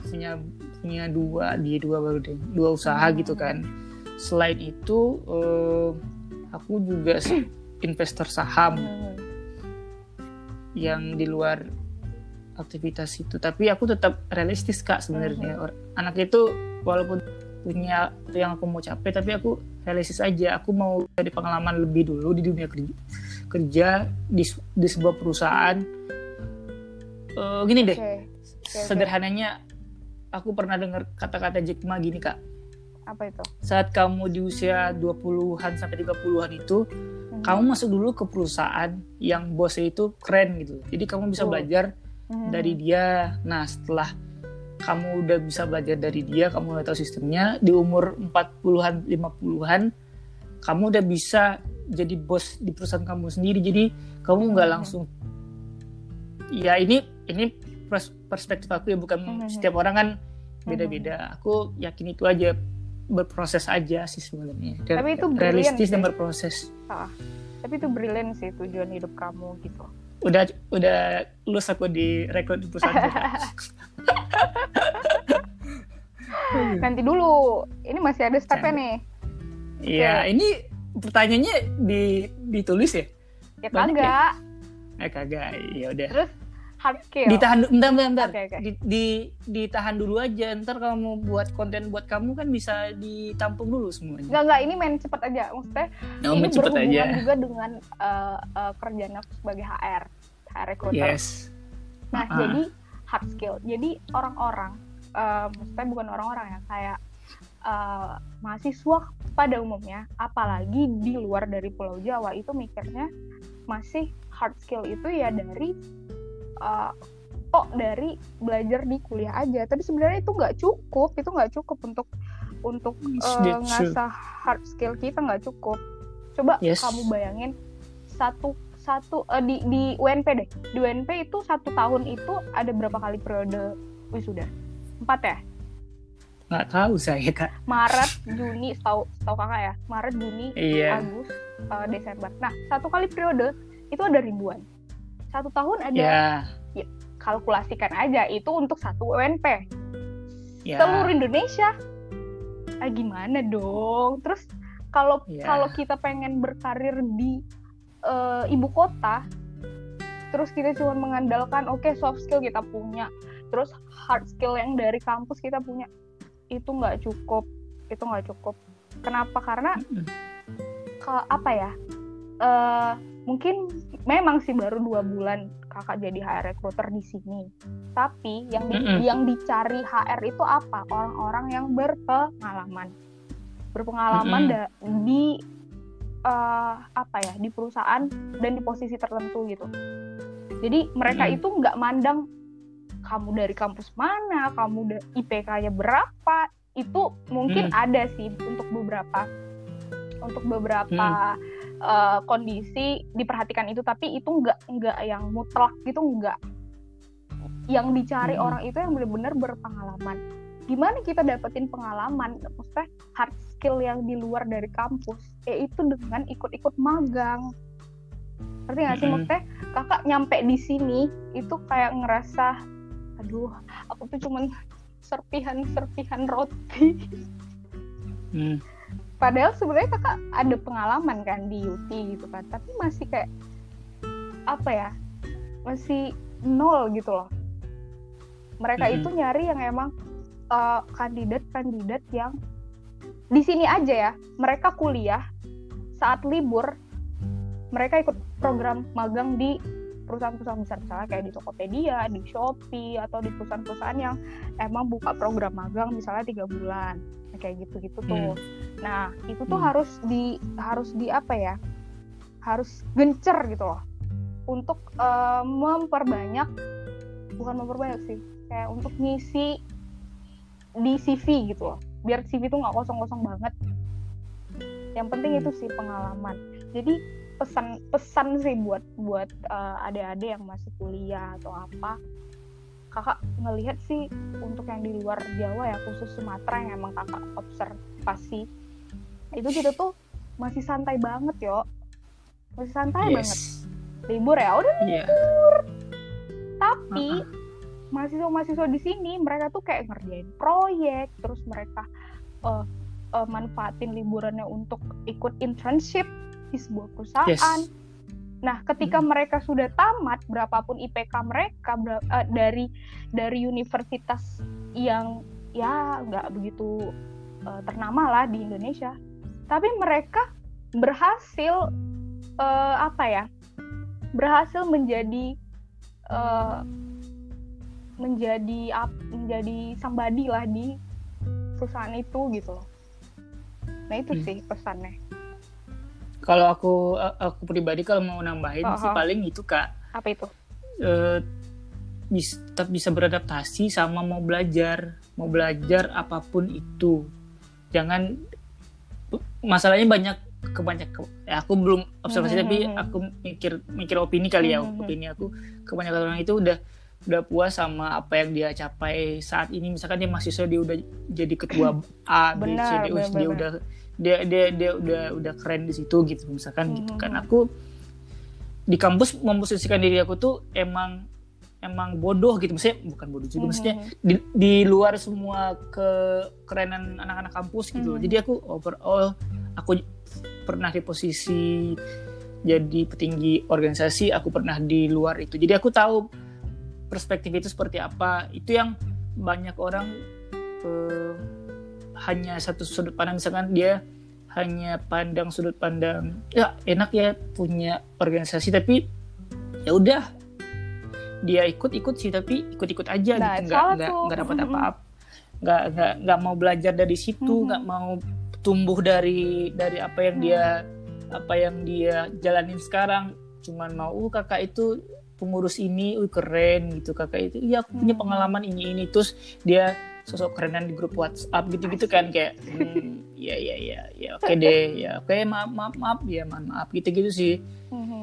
punya punya dua di dua baru deh dua usaha Mhm. gitu kan. Selain itu eh, aku juga [CLEARS THROAT] investor saham Hmm. yang di luar aktivitas itu. Tapi aku tetap realistis kak sebenarnya. Or- anak itu walaupun punya yang aku mau capai tapi aku realistis aja. Aku mau cari pengalaman lebih dulu di dunia kerja kerja di, di sebuah perusahaan Eh, gini deh Oke. oke. sederhananya aku pernah dengar kata-kata Jack Ma gini kak Apa itu? saat kamu di usia 20-an sampai 30-an itu Mhm. kamu masuk dulu ke perusahaan yang bosnya itu keren gitu jadi kamu bisa Betul. belajar Mhm. dari dia. Nah, setelah kamu udah bisa belajar dari dia, kamu udah tahu sistemnya, di umur 40-an, 50-an, kamu udah bisa jadi bos di perusahaan kamu sendiri. Jadi, kamu nggak Mhm. langsung ya ini ini pers- perspektif aku ya bukan Mhm. setiap orang kan beda-beda. Aku yakin itu aja berproses aja sih sebenarnya. Dan Tapi itu realistis dan sih. berproses. Tapi itu brilliant sih tujuan hidup kamu gitu. Udah udah lulus aku di rekrut di perusahaan. [LAUGHS] Nanti dulu, ini masih ada stepnya nih. Iya, ini pertanyaannya di ditulis ya? Ya kagak. Eh kagak, ya udah. Terus hard skill. Ditahan bentar bentar, bentar. Oke, oke. Di, di- ditahan dulu aja. Ntar kalau mau buat konten buat kamu kan bisa ditampung dulu semuanya. Enggak, enggak, ini main cepet aja. Maksudnya Oh, ini main cepet berhubungan aja. juga dengan eh, eh, kerjaan aku sebagai HR, HR recruiter. Yes. Nah, Ah. jadi hard skill. Jadi orang-orang, eh, maksudnya bukan orang-orang ya, kayak eh, mahasiswa pada umumnya, apalagi di luar dari Pulau Jawa itu mikirnya masih hard skill itu ya dari kok dari belajar di kuliah aja. Tapi sebenarnya itu nggak cukup, itu nggak cukup untuk untuk true. ngasah hard skill kita nggak cukup. Coba Yes. kamu bayangin satu satu eh, di di UNP deh di UNP itu satu tahun itu ada berapa kali periode wisuda empat ya Nggak tahu saya kak. Maret Juni setahu setahu kakak ya Maret Juni Iya. Agustus eh, Desember nah satu kali periode itu ada ribuan satu tahun ada Ya. kalkulasikan aja itu untuk satu UNP Ya. seluruh Indonesia ah, gimana dong terus kalau Ya. kalau kita pengen berkarir di eh, ibu kota terus kita cuma mengandalkan oke soft skill kita punya terus hard skill yang dari kampus kita punya itu nggak cukup itu nggak cukup kenapa karena Mm-mm. ke apa ya eh mungkin memang sih baru dua bulan kakak jadi HR recruiter di sini tapi yang di- Mm-mm. yang dicari HR itu apa orang-orang yang berpengalaman berpengalaman Mm-mm. da- di eh, apa ya di perusahaan dan di posisi tertentu gitu jadi mereka Mm-mm. itu nggak mandang kamu dari kampus mana kamu IPK-nya berapa itu mungkin Mm. ada sih untuk beberapa untuk beberapa eh, kondisi diperhatikan itu tapi itu nggak nggak yang mutlak gitu nggak yang dicari Mm-mm. orang itu yang benar-benar berpengalaman gimana kita dapetin pengalaman maksudnya hard skill yang di luar dari kampus yaitu dengan ikut-ikut magang ngerti nggak sih Mm-mm. maksudnya kakak nyampe di sini itu kayak ngerasa aduh aku tuh cuman serpihan serpihan roti Hmm. Padahal sebenarnya kakak ada pengalaman kan di UT gitu kan tapi masih kayak apa ya masih nol gitu loh. Mereka Mm-mm. itu nyari yang emang uh, kandidat-kandidat yang di sini aja ya. Mereka kuliah saat libur mereka ikut program magang di perusahaan-perusahaan besar. Misalnya kayak di Tokopedia, di Shopee atau di perusahaan-perusahaan yang emang buka program magang misalnya tiga bulan. Kayak gitu-gitu tuh. Nah itu tuh Hmm. harus di harus di apa ya? Harus gencer gitu loh untuk eh, memperbanyak bukan memperbanyak sih kayak untuk ngisi di CV gitu loh biar CV tuh nggak kosong-kosong banget. Yang penting Hmm. itu sih pengalaman. Jadi pesan pesan sih buat buat eh, adik-adik yang masih kuliah atau apa kakak ngelihat sih untuk yang di luar Jawa ya khusus Sumatera yang emang kakak observasi itu kita tuh masih santai banget yo masih santai banget Yes. libur ya udah Iya. tapi mahasiswa-mahasiswa di sini mereka tuh kayak ngerjain proyek terus mereka eh, eh, manfaatin liburannya untuk ikut internship di sebuah perusahaan Yes. Nah, ketika Hmm. mereka sudah tamat, berapapun IPK mereka ber- eh, dari dari universitas yang ya nggak begitu eh, ternama lah di Indonesia, tapi mereka berhasil eh, apa ya? Berhasil menjadi eh, menjadi ap- menjadi somebody lah di perusahaan itu gitu loh. Nah itu Hmm. sih pesannya. Kalau aku aku pribadi kalau mau nambahin sih Aha. paling itu kak Apa itu? eh, bis- tetap bisa beradaptasi sama mau belajar mau belajar apa pun itu jangan masalahnya banyak kebanyak ya aku belum observasi Mhm, tapi mhm. aku mikir mikir opini kali ya Mhm, mhm. opini aku kebanyakan orang itu udah udah puas sama apa yang dia capai saat ini misalkan dia mahasiswa dia udah jadi ketua A B C D U benar, dia benar. udah dia dia dia udah udah keren di situ gitu misalkan gitu kan aku di kampus memposisikan diri aku tuh emang emang bodoh gitu maksudnya bukan bodoh juga maksudnya Mhm. di, di luar semua kekerenan anak-anak kampus gitu Mhm. jadi aku overall aku pernah di posisi jadi petinggi organisasi aku pernah di luar itu jadi aku tahu perspektif itu seperti apa itu yang banyak orang eh, hanya satu sudut pandang misalkan dia hanya pandang sudut pandang ya enak ya punya organisasi tapi ya udah dia ikut-ikut sih tapi ikut-ikut aja Nah, gitu. nggak nggak nggak dapat [LAUGHS] apa-apa. Nggak nggak nggak mau belajar dari situ nggak mau tumbuh dari dari apa yang dia apa yang dia jalanin sekarang. Cuman mau uh kakak itu pengurus ini uh keren gitu. Kakak itu iya aku punya Mhm. pengalaman ini ini. Terus dia sosok kerenan di grup WhatsApp gitu-gitu kan kayak [LAUGHS] hmm, ya ya ya ya oke deh ya oke maaf maaf maaf ya maaf maaf gitu-gitu sih. Mhm.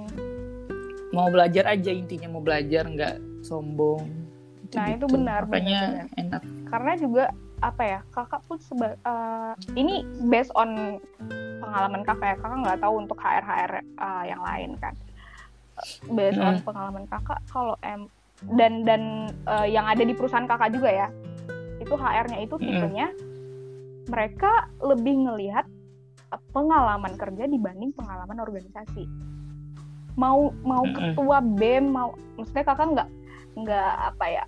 Mau belajar aja intinya mau belajar nggak sombong Nah, itu Gitu-gitu. benar, makanya benar, enak karena juga apa ya kakak pun seba, eh, ini based on pengalaman kakak ya kakak nggak tahu untuk HR HR eh, yang lain kan based on Hmm. pengalaman kakak kalau em dan dan eh, yang ada di perusahaan kakak juga ya itu HR-nya itu Hmm. tipenya mereka lebih ngelihat pengalaman kerja dibanding pengalaman organisasi mau mau ketua BEM mau maksudnya kakak nggak nggak apa ya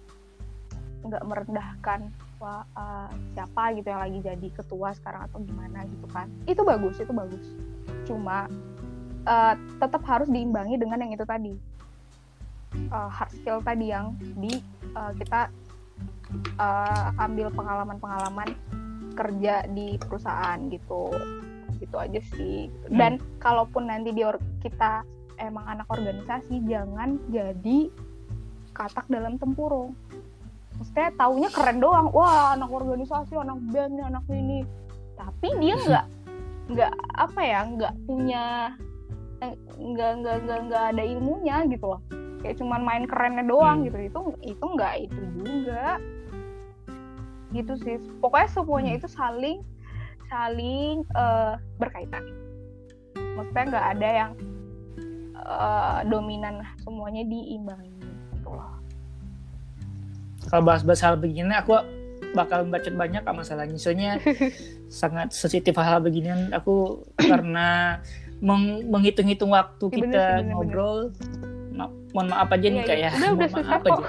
nggak merendahkan wah, eh, siapa gitu yang lagi jadi ketua sekarang atau gimana gitu kan. Itu bagus itu bagus. Cuma eh, tetap harus diimbangi dengan yang itu tadi. Eh, hard skill tadi yang di eh, kita eh, ambil pengalaman-pengalaman kerja di perusahaan gitu. Gitu aja sih. Dan kalaupun nanti di kita emang anak organisasi jangan jadi katak dalam tempurung. Maksudnya taunya keren doang. Wah anak organisasi anak band anak ini. Tapi dia [LAUGHS] nggak nggak apa ya nggak punya eh, nggak nggak nggak nggak ada ilmunya gitu loh. Kayak cuman main kerennya doang Hmm. gitu. Itu itu nggak itu juga. Gitu sih. Pokoknya semuanya itu saling saling eh, berkaitan. Maksudnya nggak ada yang eh, dominan semuanya diimbangi gitu loh. Kalau bahas-bahas hal begini aku bakal bacot banyak kak masalahnya. Soalnya [LAUGHS] sangat sensitif hal beginian. Aku karena meng- menghitung-hitung waktu Iya, bener kita sih, bener-bener. ngobrol. Ma- mohon maaf aja nih Iya, kak iya. ya. Udah, udah Mohon selesai maaf aja.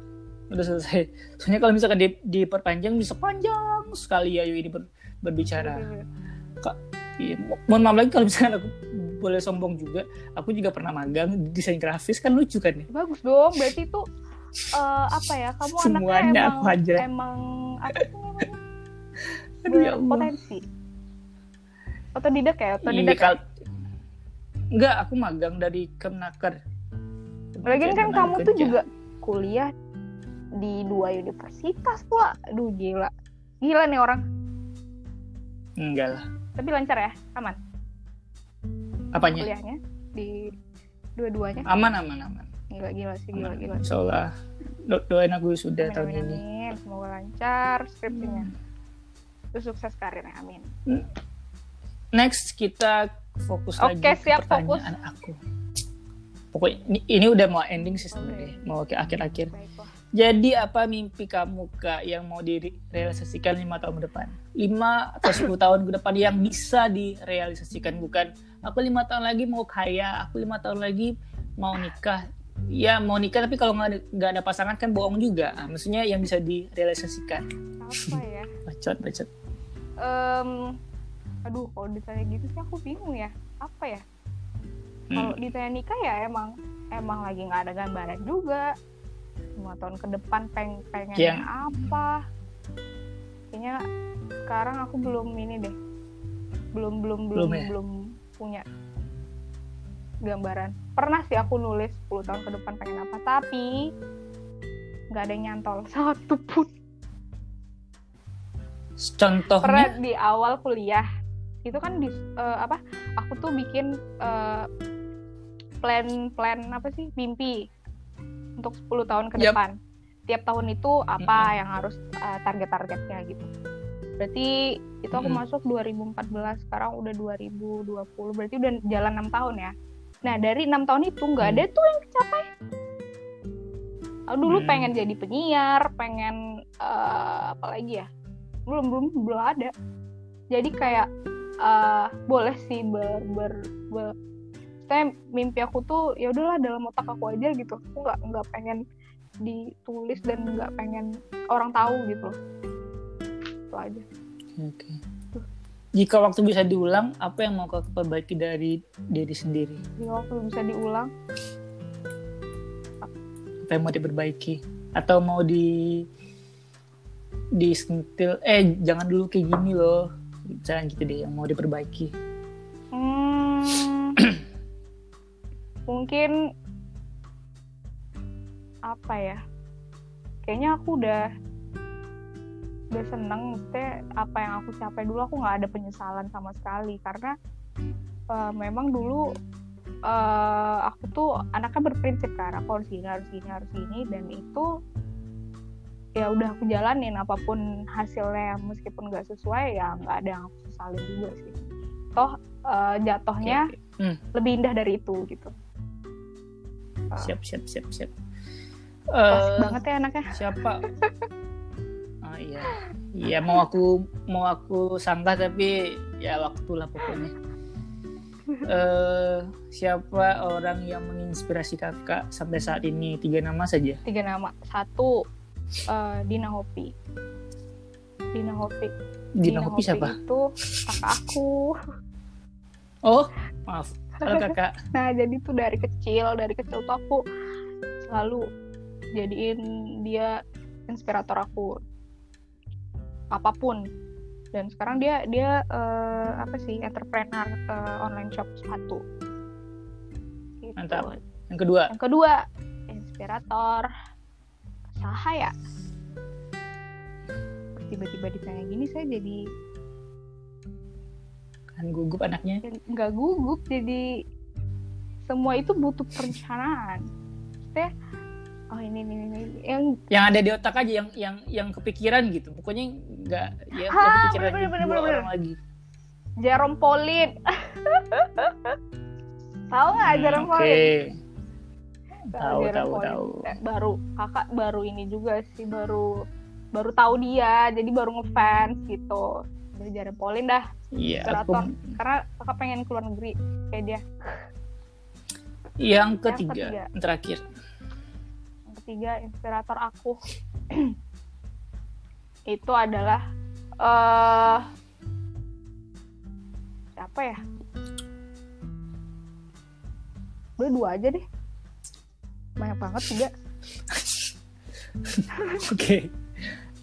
[LAUGHS] udah selesai. Soalnya kalau misalkan di, diperpanjang bisa panjang sekali ya ini ber- berbicara. Iya, mo- mohon maaf lagi kalau misalkan aku boleh sombong juga aku juga pernah magang di desain grafis kan lucu kan ya bagus dong berarti itu eh, apa ya kamu Semuanya anaknya emang aku aja. emang apa sih [LAUGHS] Aduh, ya Allah. berpotensi otodidak ya Iya, otodidak ya? Enggak, aku magang dari Kemnaker. Lagian kan kamu tuh Tenaga juga kuliah di dua universitas pula aduh gila gila nih orang Kerja. Enggak lah. tapi lancar ya aman Apanya? kuliahnya di dua-duanya Aman, aman, aman. gila gila sih gila Aman. gila Insya Allah. Do- doain aku sudah amin, tahun amin, ini. amin. semoga lancar skripsinya terus sukses karirnya amin Next kita fokus Oke, lagi ke siap, pertanyaan aku. Pokoknya ini, ini udah mau ending sih sebenarnya, Oke. mau ke akhir-akhir. Jadi apa mimpi kamu kak yang mau direalisasikan lima tahun ke depan? Lima atau 10 tahun ke depan yang bisa direalisasikan bukan aku lima tahun lagi mau kaya, aku lima tahun lagi mau nikah. Ya mau nikah tapi kalau nggak ada, pasangan kan bohong juga. Ah, Maksudnya yang bisa direalisasikan. apa ya [LAUGHS] Bacot, bacot. Em, aduh kalau ditanya gitu sih aku bingung ya apa ya kalau Hmm. ditanya nikah ya emang emang lagi nggak ada gambaran juga lima tahun ke depan peng pengennya Yang- apa kayaknya sekarang aku belum ini deh belum belum belum Belum ya? belum punya gambaran. Pernah sih aku nulis 10 tahun ke depan pengen apa tapi nggak ada yang nyantol. [LAUGHS] Satu pun. Contohnya, pernah di awal kuliah itu kan di eh, apa aku tuh bikin eh, plan plan apa sih mimpi untuk 10 tahun ke Yap. depan. Tiap tahun itu apa Mm-mm. yang harus eh, target-targetnya gitu berarti itu aku Mm-mm. masuk 2014 sekarang udah 2020 berarti udah jalan enam tahun ya? Nah dari enam tahun itu nggak Hmm. ada tuh yang kecapai aku dulu Hmm. pengen jadi penyiar pengen eh, apa lagi ya? Belum belum belum ada. Jadi kayak eh, boleh sih ber ber, ber saya mimpi aku tuh ya udahlah dalam otak aku aja gitu. Aku nggak nggak pengen ditulis dan nggak pengen orang tahu gitu. loh itu aja Oke. Jika waktu bisa diulang, apa yang mau kau perbaiki dari diri sendiri? jadi waktu bisa diulang Apa yang mau diperbaiki? Atau mau di disentil? Eh, jangan dulu kayak gini loh. Jangan gitu deh, yang mau diperbaiki. Hmm, [CLEARS THROAT] mungkin apa ya? Kayaknya aku udah udah seneng, maksudnya apa yang aku capai dulu aku nggak ada penyesalan sama sekali karena eh, memang dulu eh, aku tuh anaknya berprinsip kan aku harus gini harus gini harus gini dan itu ya udah aku jalanin apa pun hasilnya meskipun nggak sesuai ya nggak ada yang aku sesalin juga sih toh eh, jatuhnya Oke, oke. Hmm, lebih indah dari itu gitu siap, siap, siap, siap. Eh, banget ya anaknya siapa? [LAUGHS] Oh iya. Iya, mau aku mau aku sangka tapi ya waktulah pokoknya. [LAUGHS] Eh, siapa orang yang menginspirasi kakak sampai saat ini? Tiga nama saja. tiga nama satu eh, Dina Hopi Dina Hopi Dina Hopi siapa? itu kakak aku Oh, maaf. Halo kakak. [LAUGHS] nah jadi tuh dari kecil dari kecil tuh aku selalu jadiin dia inspirator aku apa pun dan sekarang dia dia eh, apa sih entrepreneur eh, online shop sepatu Gitu. Mantap. Yang kedua, yang kedua inspirator saha ya tiba-tiba ditanya gini saya jadi kan gugup anaknya. nggak gugup jadi semua itu butuh perencanaan Maksudnya, oh ini ini ini yang Yang ada di otak aja yang yang yang kepikiran gitu. Pokoknya nggak ya Ah, nggak kepikiran bener, bener, bener, orang lagi. Jerome Pauline tahu nggak Hmm, Jerome Oke. Pauline Tahu, tahu, tahu. Eh, baru kakak baru ini juga sih baru baru tahu dia jadi baru ngefans gitu dari Jerome Pauline dah Iya, aku karena kakak pengen keluar negeri kayak dia yang ketiga, ketiga. yang terakhir. Ketiga inspirator aku [CLEARS THROAT] itu adalah eh siapa ya udah dua aja deh banyak banget juga [LAUGHS] Oke.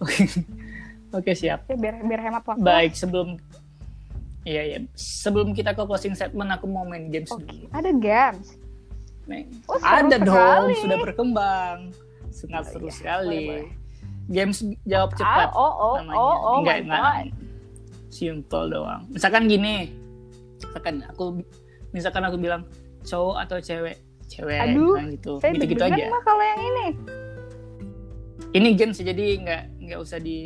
Oke. Oke, siap. ya biar biar hemat waktu Baik, sebelum Iya, iya. Sebelum kita ke closing statement, aku mau main games Oke, dulu. ada games Oh, Ada dong, sekali. sudah berkembang. Sangat Oh, seru iya. sekali. Boleh, Games jawab cepat ah, oh oh namanya. oh oh enggak, enggak. Simple doang. Misalkan gini. Misalkan aku misalkan aku bilang cowok atau cewek? Cewek Aduh, nah gitu. saya Gitu-gitu deg-degan aja. mah kalau yang ini Ini games jadi nggak nggak usah di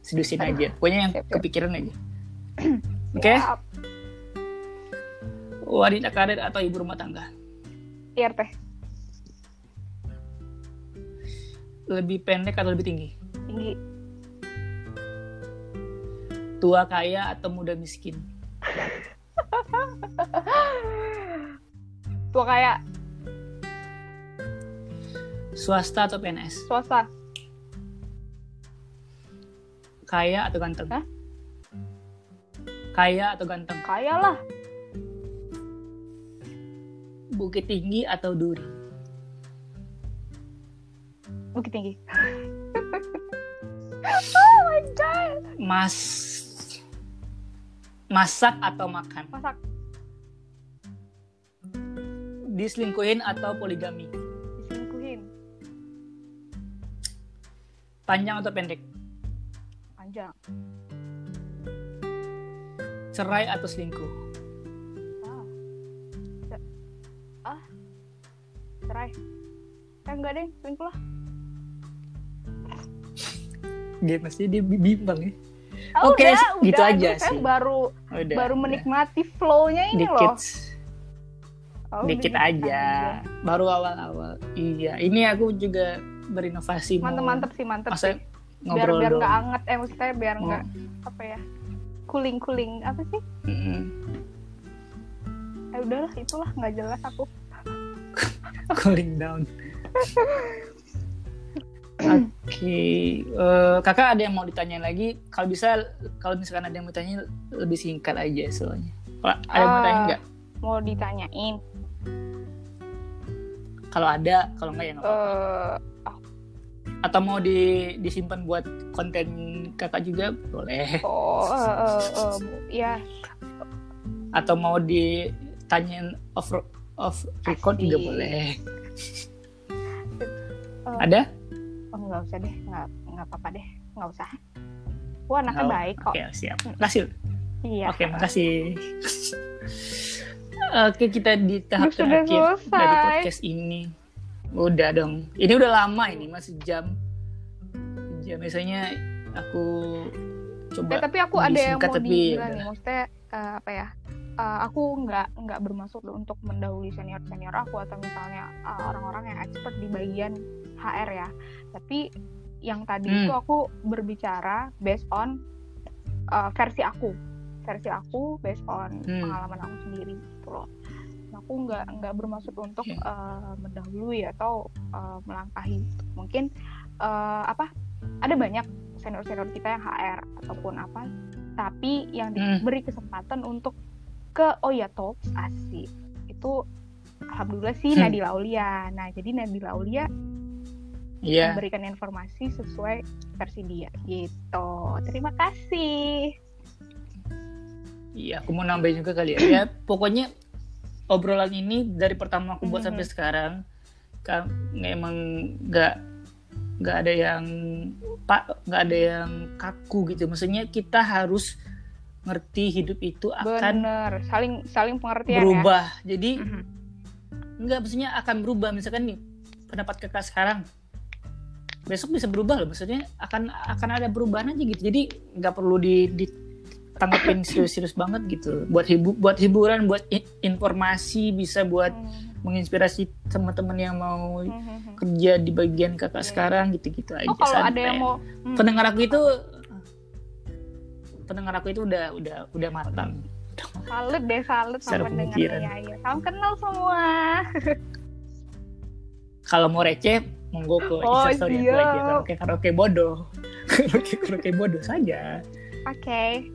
sedusin Aduh. aja. Pokoknya yang Siap, siap. kepikiran aja. [CLEARS THROAT] Oke? Ya, Wanita karir atau ibu rumah tangga? Teh lebih pendek atau lebih tinggi? Tinggi. Tua kaya atau muda miskin? [LAUGHS] Tua kaya. Swasta atau PNS? Swasta. Kaya atau ganteng? Hah? Kaya atau ganteng? Kaya lah. Bukit tinggi atau duri? Bukit tinggi. [LAUGHS] oh my god. Mas masak atau makan? Masak. Diselingkuhin atau poligami? Diselingkuhin. Panjang atau pendek? Panjang. Cerai atau selingkuh? Cerai. Eh enggak deh, selingkuh lah. Dia pasti dia bi- bimbang ya. Ah, Oke, udah, gitu udah. aja saya sih. baru Udah. baru udah. menikmati flow-nya ini Dikit. loh. Oh, udah Dikit gitu aja. Baru awal-awal. Iya, ini aku juga berinovasi Mantep-mantep sih, mantep masa sih. Biar ngobrol biar nggak anget, eh maksudnya biar Oh. nggak apa ya, cooling-cooling apa sih? Mm-mm. Eh udahlah, itulah nggak jelas aku. [LAUGHS] Cooling down. Oke, eh, kakak ada yang mau ditanyain lagi? Kalau bisa, kalau misalkan ada yang mau tanya lebih singkat aja soalnya. Kalau ada yang mau tanya Eh, nggak? Mau ditanyain, Kalau ada, kalau nggak ya nggak apa-apa. eh Atau mau di, disimpan buat konten kakak juga boleh. oh, eh, eh, eh, ya Atau mau ditanyain off off record juga Asik. boleh. Eh, [LAUGHS] Ada? oh, nggak usah deh, nggak nggak apa-apa deh, nggak usah. Wah, anaknya Nggak- baik kok. Oke, siap. Makasih. Iya. Oke, makasih. [LAUGHS] Oke, kita di tahap Udah sudah terakhir selesai. dari podcast ini. Udah dong. Ini udah lama ini, masih jam. Jam biasanya aku Eh, coba tapi aku ada yang mau tapi nih, maksudnya eh, apa ya? Eh, aku nggak nggak bermaksud untuk mendahului senior senior aku atau misalnya eh, orang-orang yang expert di bagian HR ya. Tapi yang tadi Hmm. itu aku berbicara based on eh, versi aku, versi aku based on Hmm. pengalaman aku sendiri gitu loh. Aku nggak nggak bermaksud untuk eh, mendahului atau eh, melangkahi. Mungkin eh, apa? Ada banyak senior-senior kita yang HR ataupun apa, tapi yang Hmm. diberi kesempatan untuk ke Oya Talks asik itu alhamdulillah sih Hmm. Nadila Aulia. Nah jadi Nadila Aulia Iya. memberikan informasi sesuai versi dia gitu. Terima kasih. Iya, aku mau nambahin juga kali ya. Ya, pokoknya obrolan ini dari pertama aku buat Mhm. sampai sekarang kan emang nggak nggak ada yang pak nggak ada yang kaku gitu. Maksudnya kita harus ngerti hidup itu akan Bener, saling saling pengertian berubah. Jadi ya. Mhm. enggak maksudnya akan berubah misalkan nih pendapat kakak sekarang besok bisa berubah loh maksudnya akan akan ada perubahan aja gitu jadi nggak perlu di ditanggepin [CLEARS THROAT] serius-serius banget gitu buat hibu buat hiburan buat i- informasi bisa buat Hmm. menginspirasi teman-teman yang mau Mhm. kerja di bagian kakak Iya. sekarang gitu-gitu aja Oh kalau ada yang mau hmm, pendengar aku itu pendengar aku itu udah udah udah matang salut deh salut sama pemikiran. pendengarnya ya. Salam kenal semua. [LAUGHS] kalau mau receh monggo ke Oh, instastory aku aja karaoke karaoke bodoh [LAUGHS] karaoke karaoke bodoh saja Oke.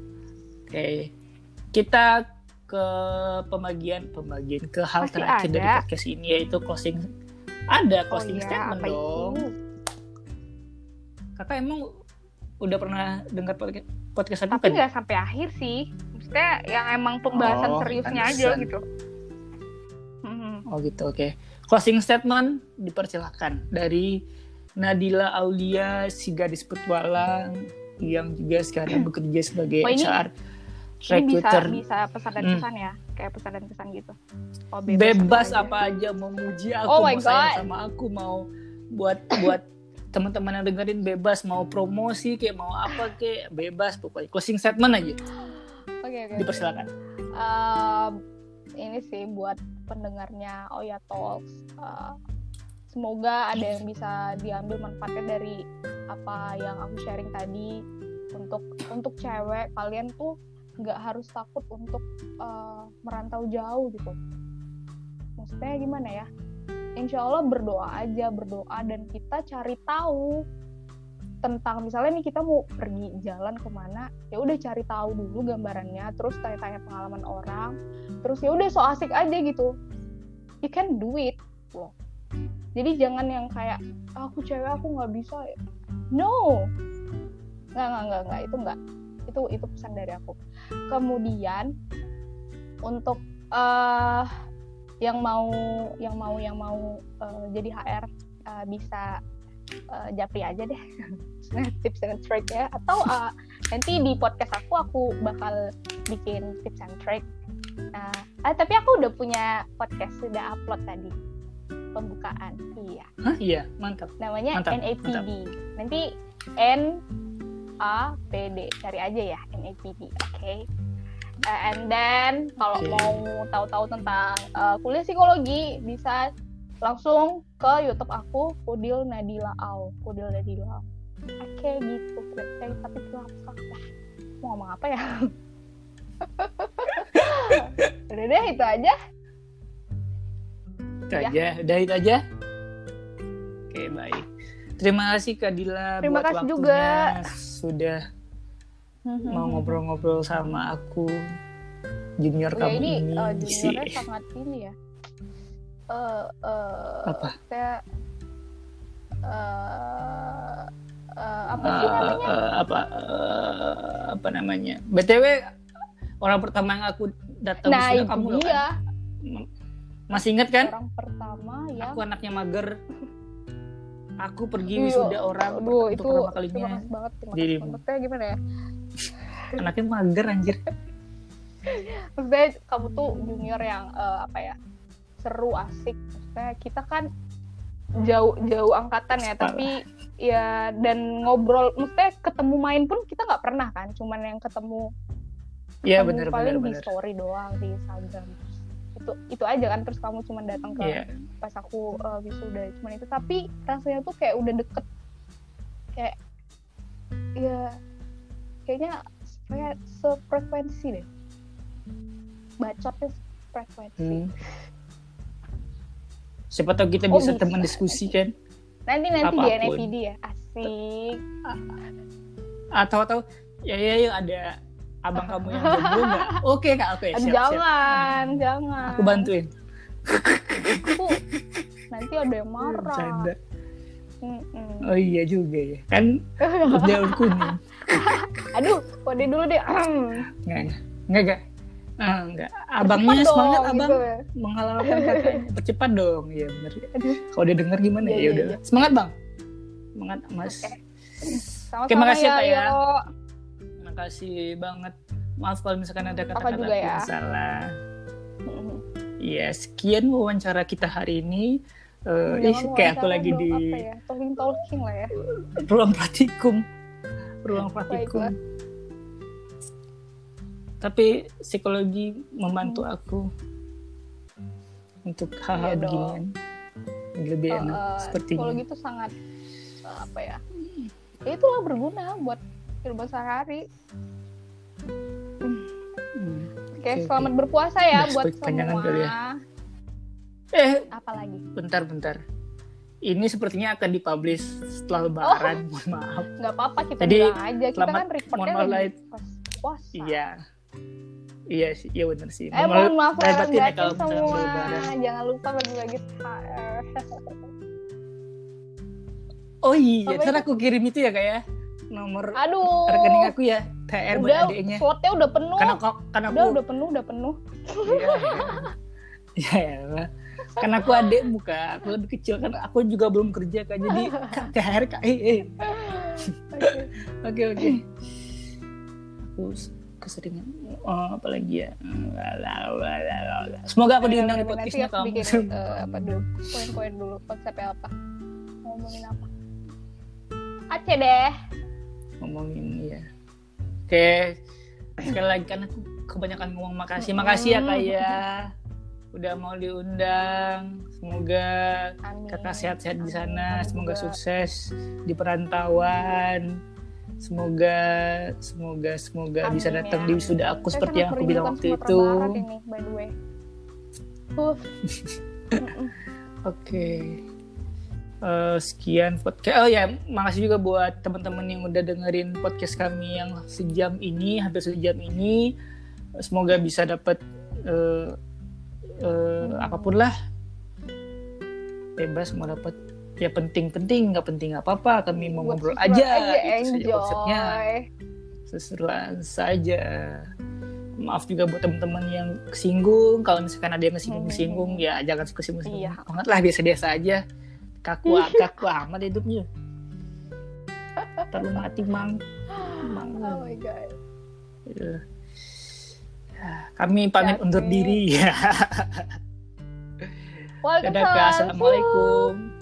oke kita ke pembagian pembagian ke hal Masih terakhir dari ada? podcast ini yaitu closing ada Oh closing iya, statement apa dong itu? kakak emang udah pernah dengar podcast podcast Tapi kan nggak sampai akhir sih. Maksudnya yang emang pembahasan Oh, seriusnya aja gitu. Mhm. oh gitu oke closing statement dipersilahkan dari Nadila Aulia si gadis petualang yang juga sekarang [CLEARS THROAT] bekerja sebagai Oh, ini- HR Ini bisa recruiter bisa pesan dan Hmm. pesan ya, kayak pesan dan pesan gitu. Oh, bebas aja. apa aja mau muji aku Oh mau sayang sama aku mau buat buat [CLEARS THROAT] teman-teman yang dengerin bebas mau promosi kayak mau apa kayak bebas pokoknya. Closing statement aja. Oke oke. dipersilakan. Ehm, ini sih buat pendengarnya Oya Talks. eh, semoga ada yang bisa diambil manfaatnya dari apa yang aku sharing tadi. Untuk untuk cewek kalian tuh nggak harus takut untuk uh, merantau jauh gitu. Maksudnya gimana ya insya Allah berdoa aja berdoa dan kita cari tahu tentang misalnya nih kita mau pergi jalan ke mana ya udah cari tahu dulu gambarannya terus tanya-tanya pengalaman orang terus ya udah so asik aja gitu. You can do it loh. Jadi jangan yang kayak ah, aku cewek aku nggak bisa. No. Nggak nggak nggak nggak. Itu nggak. Itu itu pesan dari aku. Kemudian untuk uh, yang mau yang mau yang mau uh, jadi HR uh, bisa uh, japri aja deh. [LAUGHS] Tips and trick ya. Atau uh, nanti di podcast aku aku bakal bikin tips and trick. Uh, uh, tapi aku udah punya podcast sudah upload tadi. Pembukaan. Iya. Hah, iya mantap. Namanya mantap, NAPD mantap. nanti N A P D. Cari aja ya NAPD oke. okay? Uh, and then kalau Okay. mau tahu-tahu tentang uh, kuliah psikologi bisa langsung ke YouTube aku Kudil Nadila Au Kudil Nadila oke gitu. Eh, tapi kenapa mau ngomong apa ya? [LAUGHS] Udah deh itu aja. Itu Ya. aja. Udah itu aja. Oke baik. Terima kasih Kak Dila Terima buat kasih waktunya. juga. sudah mau ngobrol-ngobrol sama aku junior ya kamu ini ini uh, sih juniornya sangat ini ya. Eh eh, Apa? kayak eh eh, apa sih namanya? eh, apa eh, apa namanya? Btw orang pertama yang aku datang nah ke itu kamu loh kan? masih inget kan? Orang pertama yang aku anaknya mager. Aku pergi Iya. wisuda orang Aduh, untuk itu pertama terima kalinya kasih banget. Terima kasih dirimu. gimana ya anaknya mager anjir. Maksudnya kamu tuh junior yang eh, apa ya seru asik. Maksudnya kita kan jauh jauh angkatan ya tapi ya dan ngobrol maksudnya ketemu main pun kita nggak pernah kan cuman yang ketemu. Iya bener paling bener di bener. story doang di Instagram. Itu itu aja kan terus kamu cuma datang ke Iya. pas aku uh, wisuda cuman itu. Tapi rasanya tuh kayak udah deket. Kayak ya kayaknya kayak sefrekuensi deh. Bacotnya frekuensi Hmm. siapa tahu kita Oh, bisa bisa. teman diskusi kan nanti nanti di. NFPD ya. Asik. Atau atau ya ya ya ada abang [LAUGHS] kamu yang jomblo nggak? Oke kak. Oke siap siap. Jangan jangan. Aku bantuin. Aku nanti ada yang marah. Bercanda. Mm-mm. oh iya juga ya kan [LAUGHS] daun kuning aduh kode dulu deh nggak nggak nggak nggak Ah, nggak Percepat abangnya dong, semangat abang gitu. menghalalkan kakaknya [LAUGHS] percepat dong ya bener Aduh. kalau dia denger gimana Iya, ya iya, udah iya. semangat bang semangat mas Oke. sama-sama Oke, makasih ya, Kak, ya. Yo. terima kasih banget maaf kalau misalkan ada kata-kata ya. yang salah Mm-mm. ya sekian wawancara kita hari ini Eh, Jangan ih, kayak aku lagi di ya, talking talking lah ya. Ruang praktikum. Ruang praktikum. Tapi psikologi membantu aku untuk hal-hal dong. beginian. Lebih enak eh, sepertinya. psikologi itu sangat eh, apa ya ya itulah berguna buat kehidupan sehari Hmm. oke Oke, selamat berpuasa ya Udah buat semua. kali ya. Eh apalagi? bentar bentar. Ini sepertinya akan dipublish setelah lebaran mohon maaf. Nggak apa-apa kita Jadi, bilang aja. Kita selamat- kan maaf lagi pas puasa. Iya. Iya sih iya benar sih. Eh mohon maaf lahir batin ya kalau semua. jangan lupa bagi-bagi THR [LAUGHS] oh iya ntar aku kirim itu ya kayak nomor aduh. rekening aku ya TR buat udah adiknya. slotnya udah penuh. Karena kok karena aku udah udah penuh udah penuh. Iya, [LAUGHS] ya, ya. Karena aku adik buka, aku lebih kecil kan aku juga belum kerja kan jadi THR kak, eh, eh. [LAUGHS] Oke oke. Aku keseringan oh, apalagi ya. Semoga aku diundang di podcastnya aku kamu. bikin eh, apa dulu poin-poin dulu konsepnya apa ngomongin apa Aceh deh Ngomongin ya. Oke. Sekali lagi kan aku kebanyakan ngomong makasih. Makasih ya kak ya. Udah mau diundang. Semoga Amin. kakak sehat-sehat di sana. Semoga sukses di perantauan. Semoga semoga semoga Amin, bisa ya, datang di amin. wisuda aku Saya seperti yang aku bilang waktu itu. Barat ini, by the way. Huh. Mm-mm. Oke. Eh, sekian podcast. Oh ya, makasih juga buat teman-teman yang udah dengerin podcast kami yang sejam ini, hampir sejam ini. Semoga bisa dapat eh, eh, apa pun lah. Bebas mau dapat ya penting-penting, nggak penting nggak apa-apa. Kami mau ngobrol aja, aja, itu saja konsepnya. Seseruan saja. Maaf juga buat teman-teman yang kesinggung. Kalau misalkan ada yang kesinggung-kesinggung, ya jangan suka singgung-singgung Iya. banget lah, biasa-biasa aja. Kaku, [LAUGHS] kaku amat hidupnya. Terlalu mati mang. mang. Oh my god. Ya. Kami pamit Oke. undur diri. Ya. [LAUGHS] Waalaikumsalam. Dadah. Assalamualaikum.